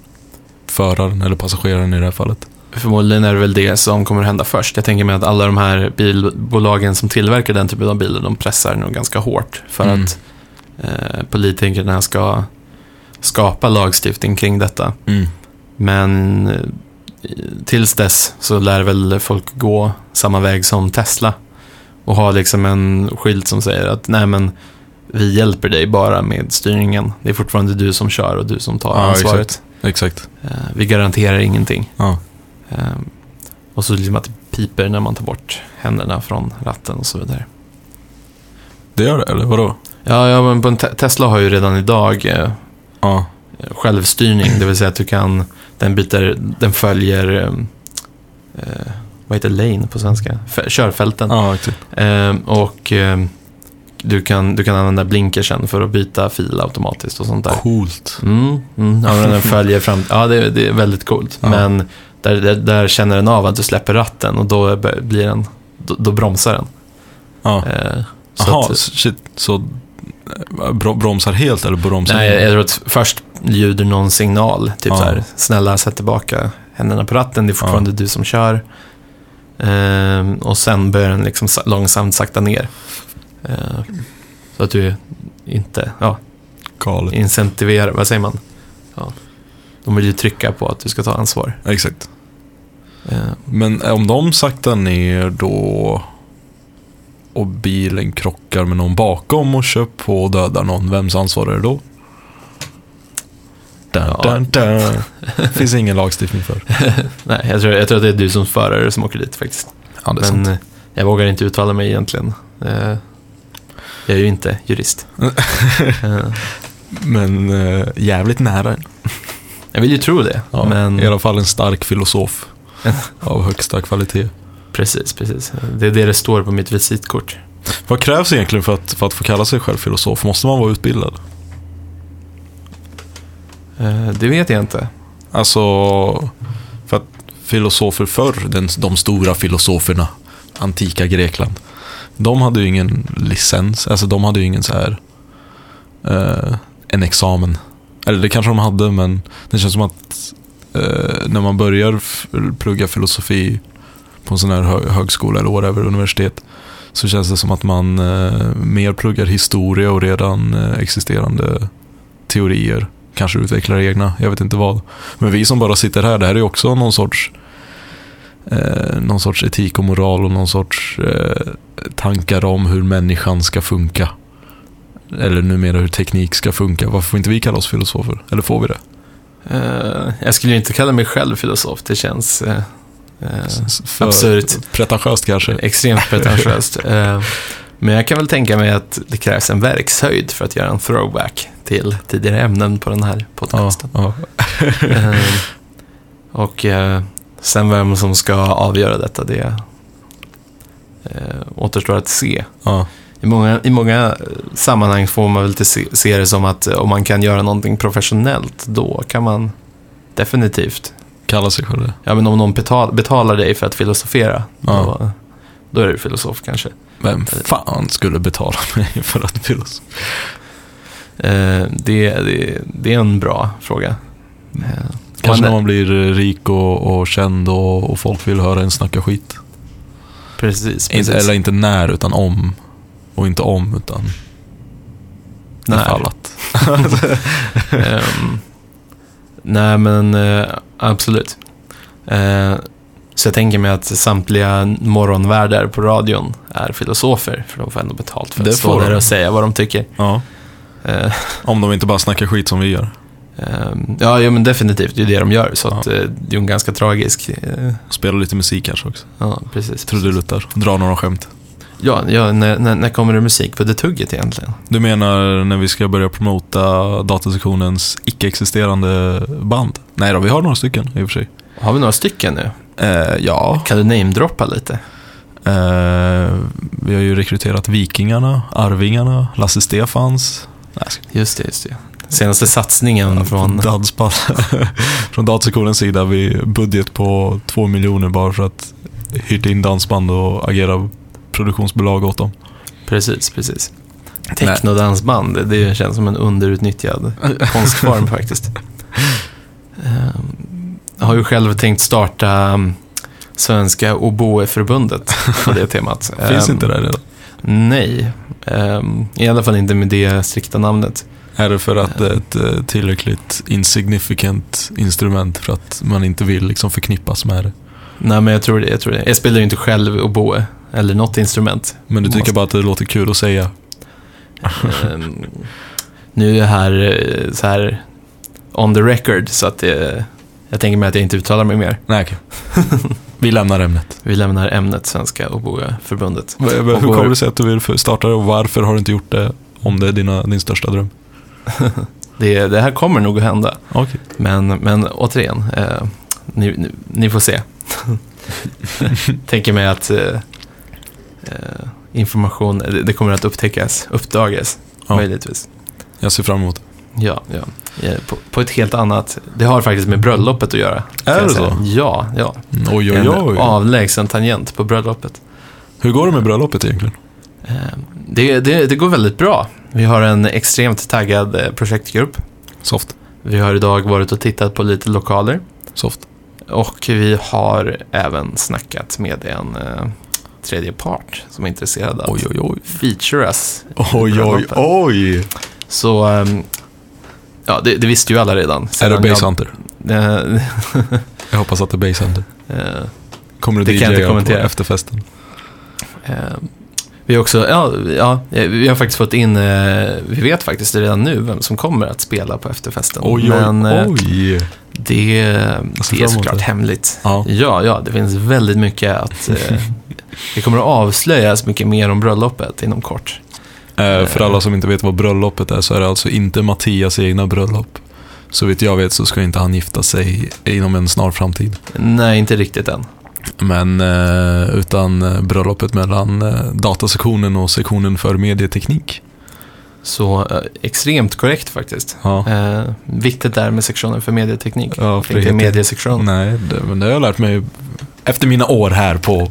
föraren eller passageraren i det här fallet. Förmodligen är det väl det som kommer hända först. Jag tänker mig att alla de här bilbolagen som tillverkar den typen av bilar, de pressar nog ganska hårt för Mm. att eh, politikerna ska skapa lagstiftning kring detta. Men eh, tills dess så lär väl folk gå samma väg som Tesla och ha liksom en skylt som säger att nej men vi hjälper dig bara med styrningen. Det är fortfarande du som kör och du som tar Ja, ansvaret. exakt. Exakt. Eh, vi garanterar ingenting. Ja. Ehm, och så liksom att det piper när man tar bort händerna från ratten och så vidare. Det gör det, eller vadå? Ja, ja men på en te- Tesla har ju redan idag eh, Ja. självstyrning. Det vill säga att du kan, den byter, den följer, eh, eh, vad heter lane på svenska? F- körfälten. Ja, exakt. Ehm, och ehm, du, kan, du kan använda blinkersen för att byta fil automatiskt och sånt där. Coolt. Mm, mm, ja, den följer fram. Ja, det, det är väldigt coolt. Ja. Men där, där, där känner den av att du släpper ratten och då blir den, då, då bromsar den. Ja. Eh, så att, shit. Så eh, bro- bromsar helt eller bromsar nej, jag, tror att först ljuder någon signal. Typ Ja. så här, snälla sätt tillbaka händerna på ratten, det är fortfarande du som kör. Ehm, och sen börjar den liksom sa- långsamt sakta ner. Eh, så att du inte, ja, Galet. incentiverar, vad säger man? Ja. De vill ju trycka på att du ska ta ansvar. Exakt. Eh, Men om de saktar ner då och bilen krockar med någon bakom och kör på och dödar någon, vems ansvar är det då? Dun, Ja. dun, dun. Finns ingen lagstiftning för. Nej, jag tror, jag tror att det är du som förare som åker dit faktiskt. Ja, det är Men sant. eh, jag vågar inte uttala mig egentligen. Eh, Jag är ju inte jurist. Eh, Men jävligt nära. Jag vill ju tro det, Ja, men I alla fall en stark filosof av högsta kvalitet. precis, precis. Det är det det står på mitt visitkort. Vad krävs egentligen för att, för att få kalla sig själv filosof? Måste man vara utbildad? Eh, det vet jag inte. Alltså, för att filosofer förr, den, de stora filosoferna, antika Grekland, de hade ju ingen licens, alltså de hade ju ingen så här, eh, en examen. Eller det kanske de hade, men det känns som att eh, när man börjar plugga filosofi på en sån här hö- högskola eller whatever, universitet. Så känns det som att man eh, mer pluggar historia och redan eh, existerande teorier. Kanske utvecklar egna, jag vet inte vad. Men vi som bara sitter här, det här är också någon sorts eh, någon sorts etik och moral och någon sorts eh, tankar om hur människan ska funka. Eller numera hur teknik ska funka. Varför får inte vi kalla oss filosofer? Eller får vi det? Eh, jag skulle ju inte kalla mig själv filosof, det känns För absurt. Pretentiöst kanske. Extremt pretentiöst. Men jag kan väl tänka mig att det krävs en verkshöjd för att göra en throwback till tidigare ämnen på den här Ja, podcasten. ja. Eh, Och eh, sen vem som ska avgöra detta, det eh, återstår att se. ja. I många, I många sammanhang får man väl se, se det som att eh, om man kan göra någonting professionellt, då kan man definitivt. Kalla sig själv det. Ja, men om någon betal, betalar dig för att filosofera, Ja. då, då är du filosof kanske. Vem fan skulle betala mig för att filosofera? Eh, det, det, det är en bra fråga. Eh, Kanske när man blir eh, rik och, och känd och, och folk vill höra en snacka skit. Precis, precis. Inte, eller inte när, utan om. Och inte om, utan När. ifall att. Ehm, nej, men eh, absolut. Eh, så jag tänker mig att samtliga morgonvärdar på radion är filosofer, för de får ändå betalt för att Det stå där och säga vad de tycker. Ja. Eh, Om de inte bara snackar skit som vi gör. ehm, ja, ja, men definitivt, det är det de gör, så Ja. att, eh, det är en ganska tragisk... Eh, Spela lite musik kanske också. ja, precis. Trudeluttar. Dra några skämt. Ja, ja när, när, när kommer det musik på det tugget egentligen? Du menar när vi ska börja promota datasektionens icke-existerande band? Nej då, vi har några stycken i och för sig. Har vi några stycken nu? Eh, ja, Kan du namedroppa lite? eh, vi har ju rekryterat Vikingarna, Arvingarna, Lasse Stefans. Just det, just det. Senaste satsningen från... Dansband. Från datasektionens sida, vi budget på två miljoner bara för att hyrt in dansband och agera produktionsbolag åt dem. Precis, precis. Technodansband, det- känns som en underutnyttjad konstform faktiskt. Ehm, har ju själv tänkt starta um, Svenska Oboe-förbundet på det temat. Finns Ehm, inte det redan? Nej, Ehm, i alla fall inte med det strikta namnet. Är det för att det är ett eh, tillräckligt insignificant instrument för att man inte vill liksom förknippas med det? Nej, men jag tror det. Jag, tror det. jag spelar ju inte själv oboe, eller något instrument. Men du tycker Måste- bara att det låter kul att säga? Ehm, nu är jag här eh, så här on the record, så att det, jag tänker mig att jag inte uttalar mig mer. Nej, okej. Vi lämnar ämnet. Vi lämnar ämnet Svenska Oboe-förbundet. Hur kommer det sig att du vill starta det och varför har du inte gjort det om det är dina, din största dröm? Det, det här kommer nog att hända, Okej. men, men återigen, eh, ni, ni, ni får se. tänker mig att eh, eh, information, det, det kommer att upptäckas, uppdagas, Ja. möjligtvis. Jag ser fram emot det. Ja, ja. Eh, På, på ett helt annat, det har faktiskt med bröllopet att göra. Är det så? Ja, ja. Oj, oj, En oj. avlägsen tangent på bröllopet. Hur går det med bröllopet egentligen? Eh, Det, det, det går väldigt bra. Vi har en extremt taggad eh, projektgrupp. Soft. Vi har idag varit och tittat på lite lokaler. Soft. Och vi har även snackat med en tredje part som är intresserad av Oj, oj, oj. att featuras. i Oj, oj, bröllopet. oj. Så, ehm, ja, det, det visste ju alla redan. Är det Sedan Base Hunter? jag, eh, Jag hoppas att det är Base Hunter. eh, Kommer du Det kan jag inte DJa på kommentera. efterfesten? Eh, Vi har också, ja, ja, vi har faktiskt fått in, eh, vi vet faktiskt redan nu vem som kommer att spela på efterfesten. Oj, oj, Men eh, oj. det, det är såklart hemligt. Ja. ja, ja, det finns väldigt mycket att, eh, det kommer att avslöjas mycket mer om bröllopet inom kort. Eh, för alla som inte vet vad bröllopet är så är det alltså inte Mattias egna bröllop. Så vitt jag vet så ska inte han gifta sig inom en snar framtid. Nej, inte riktigt än. Men eh, utan eh, bröllopet mellan datasektionen och sektionen för medieteknik. Så extremt korrekt faktiskt. Ja. Eh, viktigt där med sektionen för medieteknik. Ja, inte frihet. mediesektion. Nej, det, men det har jag lärt mig efter mina år här på.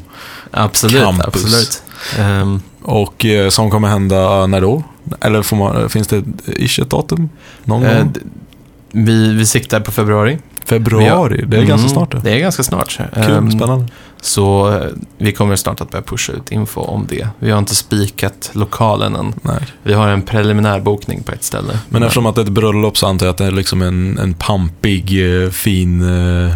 Absolut, Campus. absolut. Ehm, Och eh, som kommer hända när då? Eller man, finns det ish ett datum? Någon eh, gång? vi, vi siktar på februari. Februari? Det är ganska Mm, snart det. Det är ganska snart. Kul, Ehm, spännande. Så eh, vi kommer snart att börja pusha ut info om det. Vi har inte spikat lokalen än. Nej. Vi har en preliminär bokning på ett ställe. Men eftersom att det är ett bröllop så antar jag att det är liksom en, en pampig, eh, fin, eh,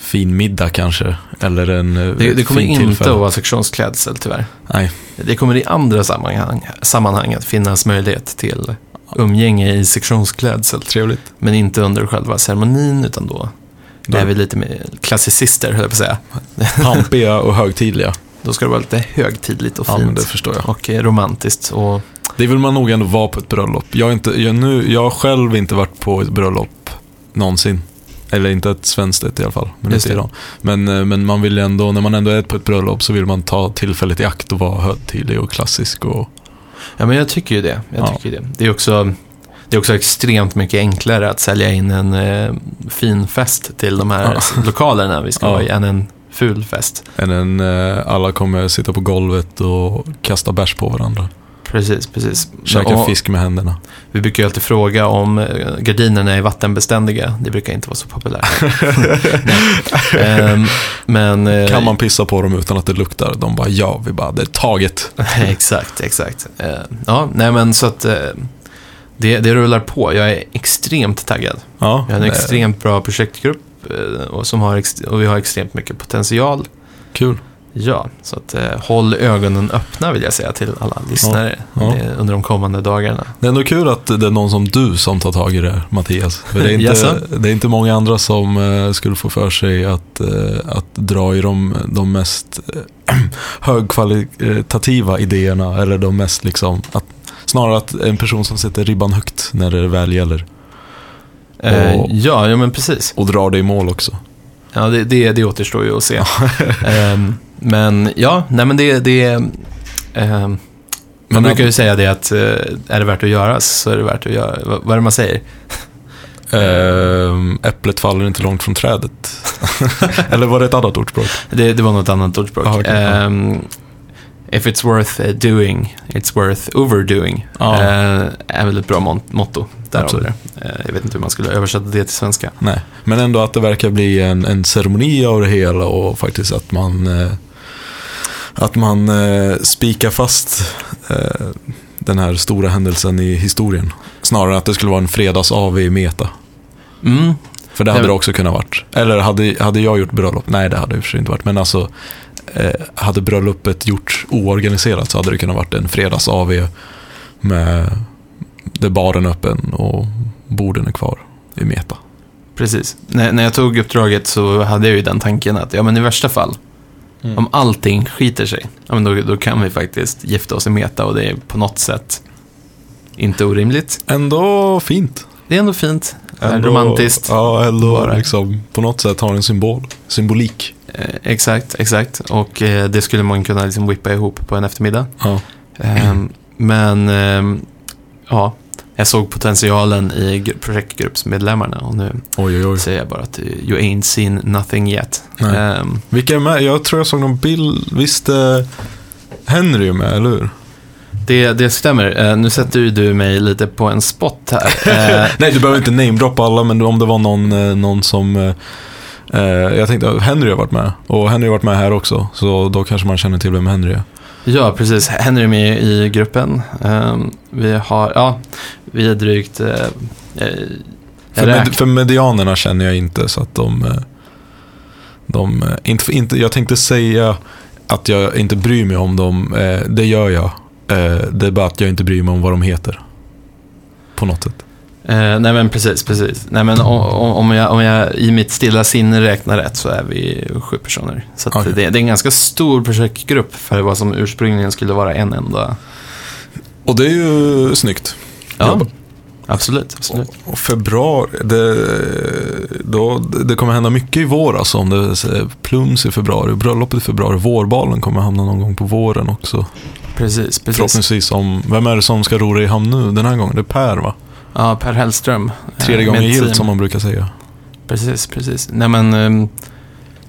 fin middag kanske. Eller en eh, det, det kommer inte tillfälle. att vara sektionsklädsel tyvärr. Nej, Det kommer i andra sammanhang, sammanhang att finnas möjlighet till umgänge i sektionsklädsel. trevligt. Men inte under själva ceremonin, utan då Då- är vi lite mer klassicister, höll jag på att säga. Pampiga och högtidliga. Då ska det vara lite högtidligt och Ja, fint. men det förstår jag. och eh, romantiskt. Och, Det vill man nog ändå vara på ett bröllop. Jag har, inte, jag, nu, jag har själv inte varit på ett bröllop någonsin. Eller inte ett svenskt ett i alla fall. Men, Just inte idag. men, eh, men man vill ändå, när man ändå är på ett bröllop så vill man ta tillfället i akt och vara högtidlig och klassisk. Och, ja, men jag tycker ju det. Jag Ja. tycker det. Det, är också, det är också extremt mycket enklare att sälja in en eh, fin fest till de här lokalerna vi ska Ja. vara i än en ful fest. än en, eh, alla kommer sitta på golvet och kasta bärs på varandra. Precis, precis. Käka Och fisk med händerna. Vi brukar ju alltid fråga om eh, gardinerna är vattenbeständiga. Det brukar inte vara så populärt. Nej. Ehm, men... eh, Kan man pissa på dem utan att det luktar? De bara ja, vi bara det är taget. exakt, exakt. Eh, ja, nej men så att eh, det, det rullar på. Jag är extremt taggad. Ja, Vi har en är extremt bra projektgrupp eh, och, som har och vi har extremt mycket potential. kul. Ja, så att eh, håll ögonen öppna vill jag säga till alla lyssnare ja. eh, under de kommande dagarna. Det är ändå kul att det är någon som du som tar tag i det, Mattias. För det är inte, det är inte många andra som eh, skulle få för sig att, eh, att dra i de, de mest eh, högkvalitativa idéerna. Eller de mest liksom, att, snarare att en person som sätter ribban högt när det väl gäller. Eh, Och- ja, ja, men precis. Och drar det i mål också. Ja, det, det, det återstår ju att se. Ehm, men ja, nej men det... det ehm, man Men brukar ju säga det att eh, är det värt att göra så är det värt att göra. Vad, vad är det man säger? Ehm, äpplet faller inte långt från trädet. eller var det ett annat ordspråk? Det, det var något annat ordspråk. Ah, okej, ja. If it's worth eh, doing, it's worth overdoing. Ja. Eh, är väl ett bra motto. Där Absolut. det. Eh, jag vet inte hur man skulle översätta det till svenska. Nej, men ändå att det verkar bli en, en ceremoni av det hela och faktiskt att man att man spikar fast den här stora händelsen i historien. Snarare att det skulle vara en fredags-AV i Meta. Mm, För det hade det också kunnat varit. Eller hade, hade jag gjort bröllop? Nej, det hade det inte varit. Men alltså, hade bröllopet gjorts oorganiserat så hade det kunnat varit en fredags-AV med där baren är öppen och borden är kvar i Meta. precis. När, när jag tog uppdraget så hade jag ju den tanken att ja, men i värsta fall, Mm. om allting skiter sig, ja, men då, då kan vi faktiskt gifta oss i meta och det är på något sätt inte orimligt. Ändå fint. Det är ändå fint, Ändå, romantiskt. Ja, ändå Bara. liksom på något sätt har en symbol. Symbolik. Eh, exakt, exakt. Och eh, det skulle man kunna liksom whippa ihop på en eftermiddag. Ja. Ehm, men ehm, ja, jag såg potentialen i gr- projektgruppsmedlemmarna och nu Oj, oj, oj. säger jag bara att eh, you ain't seen nothing yet. Ehm, Vilka är med? Jag tror jag såg någon bild. Visst är Henry är med, eller hur? det, det stämmer. Eh, nu sätter ju du mig lite på en spot här. Eh, Nej, du behöver inte namedroppa alla, men om det var någon, eh, någon som... eh, jag tänkte Henry har varit med. Och Henry har varit med här också. Så då kanske man känner till vem Henry är. ja, precis. Henry är med i gruppen. Ehm, vi har, ja, vi är drygt... Eh, eh, För, med, för medianerna känner jag inte så att de... de inte, inte, jag tänkte säga att jag inte bryr mig om dem. Det gör jag. Det är bara att jag inte bryr mig om vad de heter. På något sätt. Eh, nej men precis, precis. Nej men om, om, jag, om jag i mitt stilla sinne räknar rätt så är vi sju personer. Så Okej. det, det är en ganska stor projektgrupp för vad som ursprungligen skulle vara en enda. Och det är ju snyggt. Ja, Jobbat. absolut. absolut. Och februari, det, då, det kommer hända mycket i vår alltså. Om det är plums i februari, bröllopet i februari, vårbalen kommer hamna någon gång på våren också. Precis, precis. Förhoppningsvis om, vem är det som ska ro det i hamn nu den här gången? Det är Per va? Ja, Per Hellström. Tredje eh, gången med gillt som man brukar säga. Precis, precis. Nej men, ehm,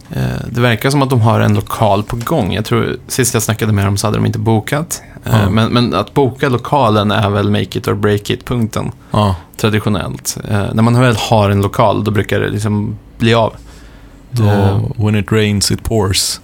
eh, det verkar som att de har en lokal på gång. Jag tror, sist jag snackade med dem så hade de inte bokat. Eh, men, men att boka lokalen är väl make it or break it-punkten. Ja, traditionellt. Eh, när man väl har en lokal, då brukar det liksom bli av. Då, Eh. when it rains it pours.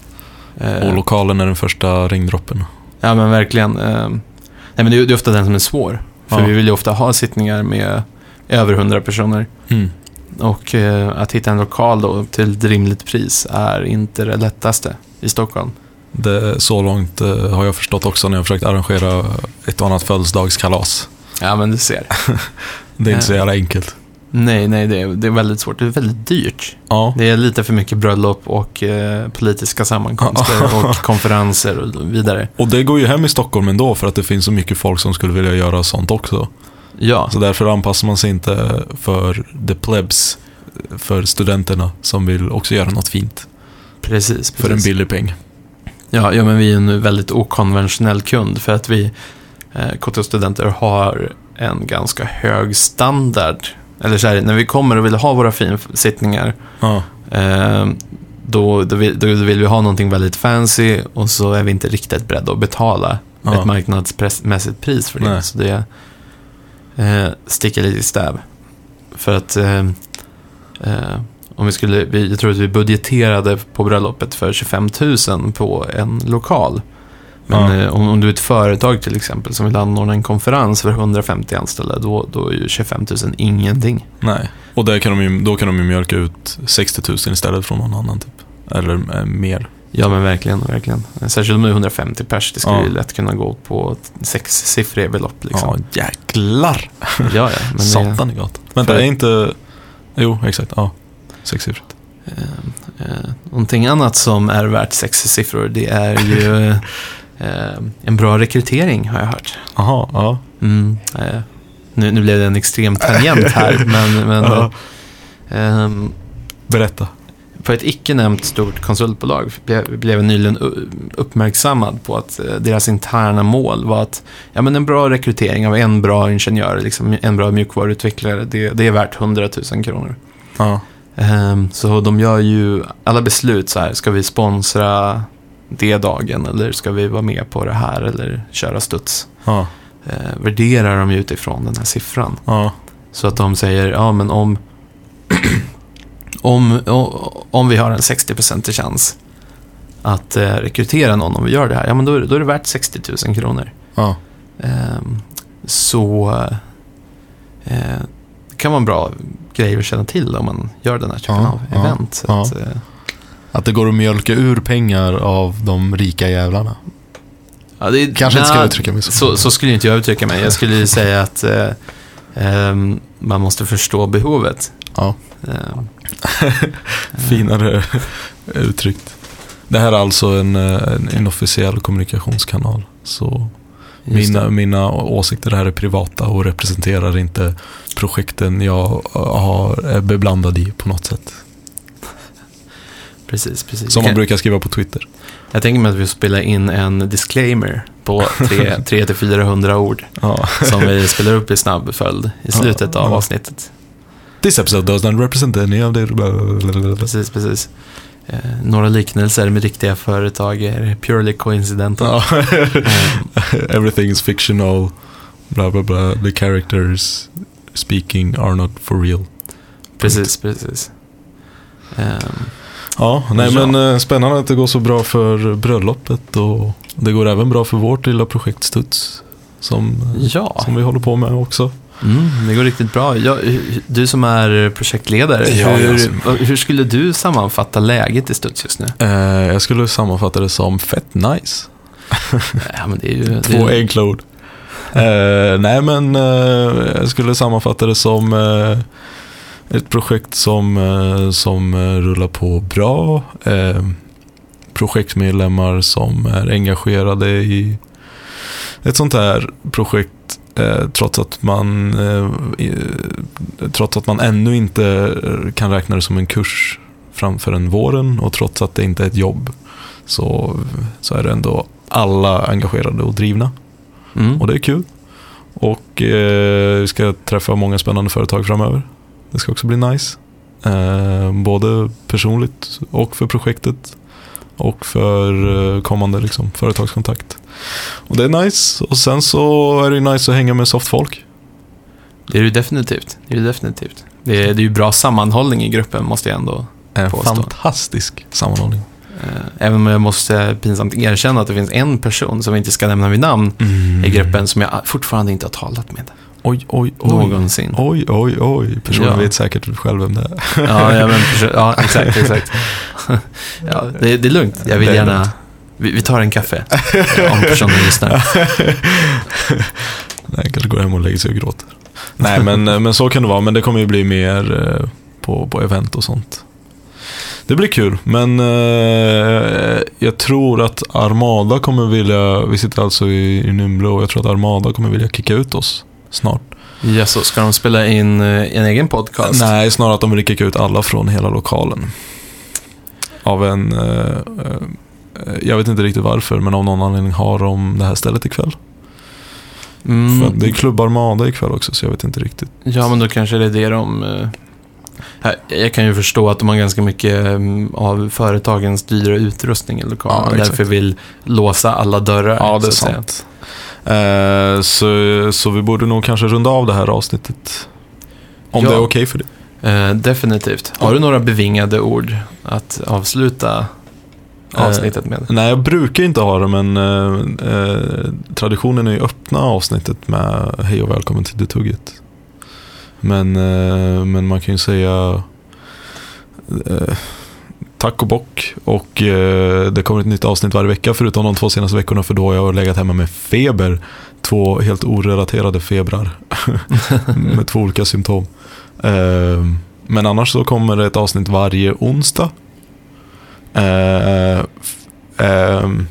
Eh, Och lokalen är den första regndroppen. Ja, men verkligen. Nej, men det är, det är ofta den som är svår. För Ja. vi vill ju ofta ha sittningar med över 100 personer. Mm. Och eh, att hitta en lokal då till ett rimligt pris är inte det lättaste i Stockholm. Det, så långt eh, har jag förstått också när jag försökt arrangera ett och annat födelsedagskalas. Ja, men du ser. Det är inte så Eh. jävla enkelt. Nej, nej, det är, det är väldigt svårt. Det är väldigt dyrt. Ja, Det är lite för mycket bröllop och eh, politiska sammankomster och konferenser och vidare. och det går ju hem i Stockholm ändå för att det finns så mycket folk som skulle vilja göra sånt också. Ja, Så därför anpassar man sig inte för the plebs, för studenterna som vill också göra något fint precis. för en precis. billig peng. Ja, ja, men vi är en väldigt okonventionell kund för att vi eh, KTH-studenter har en ganska hög standard. Eller så här, när vi kommer och vill ha våra finsittningar Ja, eh, då, då, vill, då vill vi ha någonting väldigt fancy och så är vi inte riktigt beredda att betala Ja. ett marknadsmässigt pris för det. Nej. Så det eh, sticker lite i stäv. För att eh, eh, om vi skulle, vi, jag tror att vi budgeterade på bröllopet för 25 000 på en lokal. Men Ja. eh, om, om du är ett företag till exempel som vill anordna en konferens för 150 anställda, då, då är ju 25 000 ingenting. nej. Och där kan de ju, då kan de ju mjölka ut 60 000 istället från någon annan typ. Eller eh, mer. Ja men verkligen, verkligen. Särskilt om det är 150 pers, det skulle Ja. ju lätt kunna gå på sexsiffriga belopp liksom. Ja, jäklar. Ja, ja. Men det, Satan i gatan. Vänta, För- är inte... Jo, exakt. Ja, sexsiffrigt. eh, eh, någonting annat som är värt sexsiffror, det är ju en bra rekrytering har jag hört. Jaha, ja. Mm, eh, nu, nu blev det en extrem tangent här, men, men Ja. ehm, Berätta. på ett icke nämnt stort konsultbolag blev, jag nyligen uppmärksammad på att eh, deras interna mål var att ja, men en bra rekrytering av en bra ingenjör, liksom en bra mjukvaruutvecklare, det, det är värt 100 000 kronor. Ja. Ehm, så de gör ju alla beslut så här, ska vi sponsra det dagen eller ska vi vara med på det här eller köra studs? Ja. Eh, värderar de utifrån den här siffran. Ja. Så att de säger, ja men om, om, om vi har en 60% chans att eh, rekrytera någon om vi gör det här, ja men då, är det- då är det värt 60 000 kronor. Ja. Ehm, så eh, det kan vara en bra grej att känna till om man gör den här typen av event. Att, eh, Att det går att mjölka ur pengar av de rika jävlarna. ja, det, Kanske inte ska uttrycka mig så. så. Så skulle inte jag uttrycka mig. Jag skulle ju säga att eh, ehm, man måste förstå behovet. Ja. Ehm, Finare uttryckt. Det här är alltså en, eh, en inofficiell kommunikationskanal. Så mina, mina åsikter här är privata och representerar inte projekten jag har, är beblandad i på något sätt. Precis, precis. Som man brukar skriva på Twitter. Jag tänker mig att vi spelar in en disclaimer på 300-400 ord Ja. som vi spelar upp i snabb följd i slutet av Ja. avsnittet. This episode does not represent any of the... Precis, precis. Eh, några liknelser med riktiga företag är purely coincidental. Ja. Eh, Everything is fictional. Bla bla bla. The characters speaking are not for real. precis, precis. Ehm, Ja, nej Ja. men eh, spännande att det går så bra för bröllopet och det går även bra för vårt lilla projekt Studs. Som, ja, som vi håller på med också. mm, det går riktigt bra. Ja, du som är projektledare, Ja, hur, jag hur skulle du sammanfatta läget i Studs just nu? Eh, jag skulle sammanfatta det som fett nice. Ja, men det är ju... det Två är, enkla ord. Eh, nej men eh, jag skulle sammanfatta det som eh, ett projekt som, eh, som eh, rullar på bra. Eh, projektmedlemmar som är engagerade i ett sånt här projekt trots att man trots att man ännu inte kan räkna det som en kurs framför en våren och trots att det inte är ett jobb så, så är det ändå alla engagerade och drivna. mm, Och det är kul. Och eh, vi ska träffa många spännande företag framöver. Det ska också bli nice. Eh, både personligt och för projektet. Och för eh, kommande liksom, företagskontakt. Och det är nice. Och sen så är det nice att hänga med softfolk. det är det definitivt. Det är det definitivt. Det är, det är ju bra sammanhållning i gruppen, måste jag ändå En påstå. fantastisk sammanhållning. Eh, Även om jag måste pinsamt erkänna att det finns en person som vi inte ska nämna vid namn i gruppen som jag fortfarande inte har talat med. Oj, oj, oj. Någonsin. Oj, oj, oj. Personen Ja. vet säkert själv vem det är. Ja, ja, men, ja exakt, exakt. Ja, det, det är lugnt. Jag vill gärna... Vi, vi tar en kaffe eh, om personen lyssnar. Nej, kanske går hem och lägger sig och gråter. Nej, men, men så kan det vara. Men det kommer ju bli mer eh, på, på event och sånt. Det blir kul, men eh, jag tror att Armada kommer vilja, vi sitter alltså i, i Nymble och jag tror att Armada kommer vilja kicka ut oss snart. Ja, så ska de spela in eh, en egen podcast? Nej, snarare att de vill kicka ut alla från hela lokalen. Av en, eh, eh, jag vet inte riktigt varför, men av någon anledning har de det här stället ikväll. Mm, För det är Klubb Armada ikväll också, så jag vet inte riktigt. Ja, men då kanske det är det de... eh, Jag kan ju förstå att de har ganska mycket eh, av företagens dyra utrustning i lokalen. Ja, därför vill låsa alla dörrar. Ja, det är så att säga. Eh, så, så vi borde nog kanske runda av det här avsnittet. Om Ja. det är okej för dig. Eh, definitivt. Har du några bevingade ord att avsluta Eh, avsnittet med? Nej, jag brukar inte ha det, men eh, eh, traditionen är ju öppna avsnittet med hej och välkommen till Det Tugget. Men, eh, men man kan ju säga eh, tack och bock. Och eh, det kommer ett nytt avsnitt varje vecka, förutom de två senaste veckorna, för då har jag legat hemma med feber. Två helt orelaterade febrar med två olika symptom. Eh, men annars så kommer det ett avsnitt varje onsdag. Eh, ehm,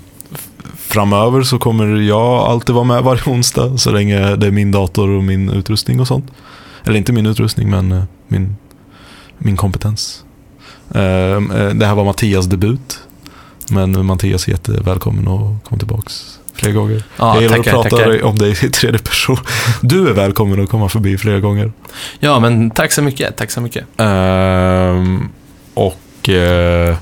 framöver så kommer jag alltid vara med varje onsdag så länge det är min dator och min utrustning och sånt. Eller inte min utrustning men eh, min, min kompetens. Ehm, eh, det här var Mattias debut. Men Mattias är jättevälkommen att komma tillbaks fler gånger. Ja, jag gillar tackar, att prata tackar. om dig i tredje person. Du är välkommen att komma förbi fler gånger. Ja, men tack så mycket. Tack så mycket. Ehm, och eh,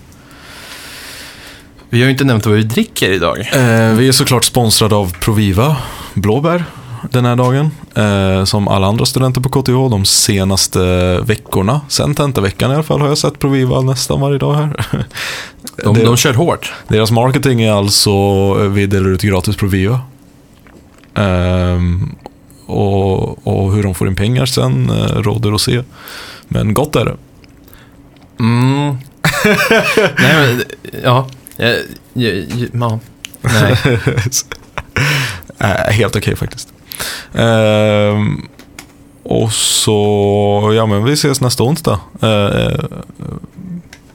Vi har ju inte nämnt vad vi dricker idag. Eh, vi är såklart sponsrade av Proviva Blåbär den här dagen. Eh, som alla andra studenter på KTH de senaste veckorna. Sen tentaveckan i alla fall har jag sett Proviva nästan varje dag här. De, de kör hårt. Deras marketing är alltså eh, vi delar ut gratis Proviva. Ehm, och, och hur de får in pengar sen eh, råder att se. Men gott är det. Mm. Nej, men ja. Ja, ja, ja. Nej. Äh, helt okej faktiskt. Ehm, och så, ja men vi ses nästa onsdag. Eh, eh,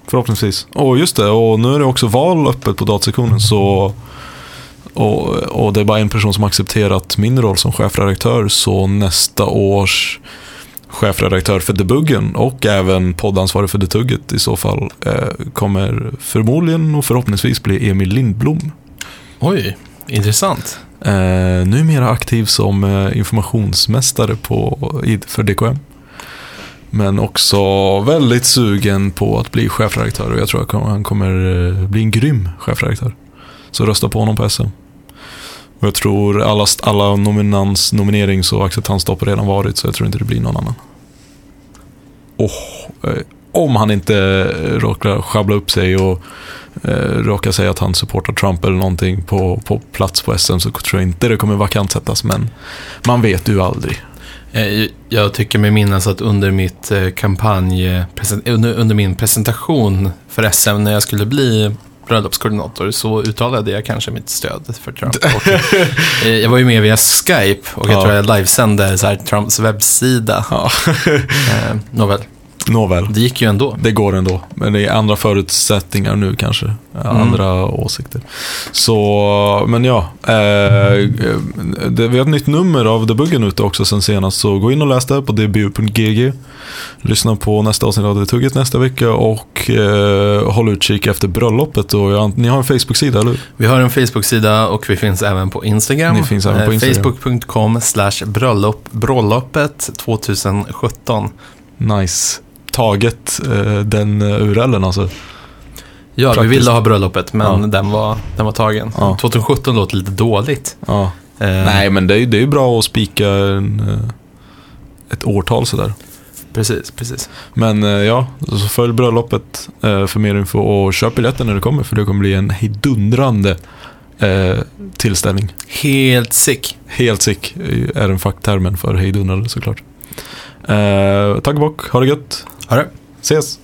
förhoppningsvis. Och just det, och nu är det också val öppet på datasektionen så och, och det är bara en person som accepterat min roll som chefredaktör så nästa års chefredaktör för Debuggen och även poddansvarig för Detugget i så fall eh, kommer förmodligen och förhoppningsvis bli Emil Lindblom. Oj, intressant. Eh, numera aktiv som eh, informationsmästare på, för DKM. Men också väldigt sugen på att bli chefredaktör och jag tror att han kommer eh, bli en grym chefredaktör. Så rösta på honom på SM. Och jag tror alla, alla nominans, nominerings och acceptansstopp redan varit så jag tror inte det blir någon annan. Och, eh, om han inte eh, råkar sjabbla upp sig och eh, råkar säga att han supportar Trump eller någonting på, på plats på SM så tror jag inte det kommer vakantsättas. Men man vet ju aldrig. Eh, Jag tycker mig minnas att under, mitt eh, kampanj, under, min presentation för SM när jag skulle bli bröllopskoordinator så uttalade jag kanske mitt stöd för Trump. Och, jag var ju med via Skype och jag Ja. tror jag livesände så Trumps webbsida. Ja. Eh, nåväl, Nåväl, det gick ju ändå. det går ändå. Men det är andra förutsättningar nu kanske. Andra åsikter. Så, men ja. Eh, det, vi har ett nytt nummer av Debuggen ute också sen senast. Så gå in och läs det på dbu.gg. Lyssna på nästa avsnitt av Det Tugget nästa vecka och eh, håll utkik efter bröllopet. Och jag, ni har en Facebook-sida, eller hur? Vi har en Facebook-sida och vi finns även på Instagram. Ni finns även på Eh, Instagram. Facebook.com slash bröllop, bröllopet 2017. Nice. Taget eh, den uh, URLen alltså. Ja, Praktiskt. vi ville ha bröllopet, men Ja. den, var, den var tagen. Ja. 2017 låter lite dåligt. Ja. Eh, Nej, men det är ju det är bra att spika en, eh, ett årtal sådär. Precis, precis. Men eh, ja, så följ bröllopet eh, för mer info och köp biljetten när det kommer för det kommer bli en hejdundrande eh, tillställning. Helt sick. Helt sick är den facktermen för hejdundrande såklart. Eh, tack och bock, ha det gött. Ha det. Ses!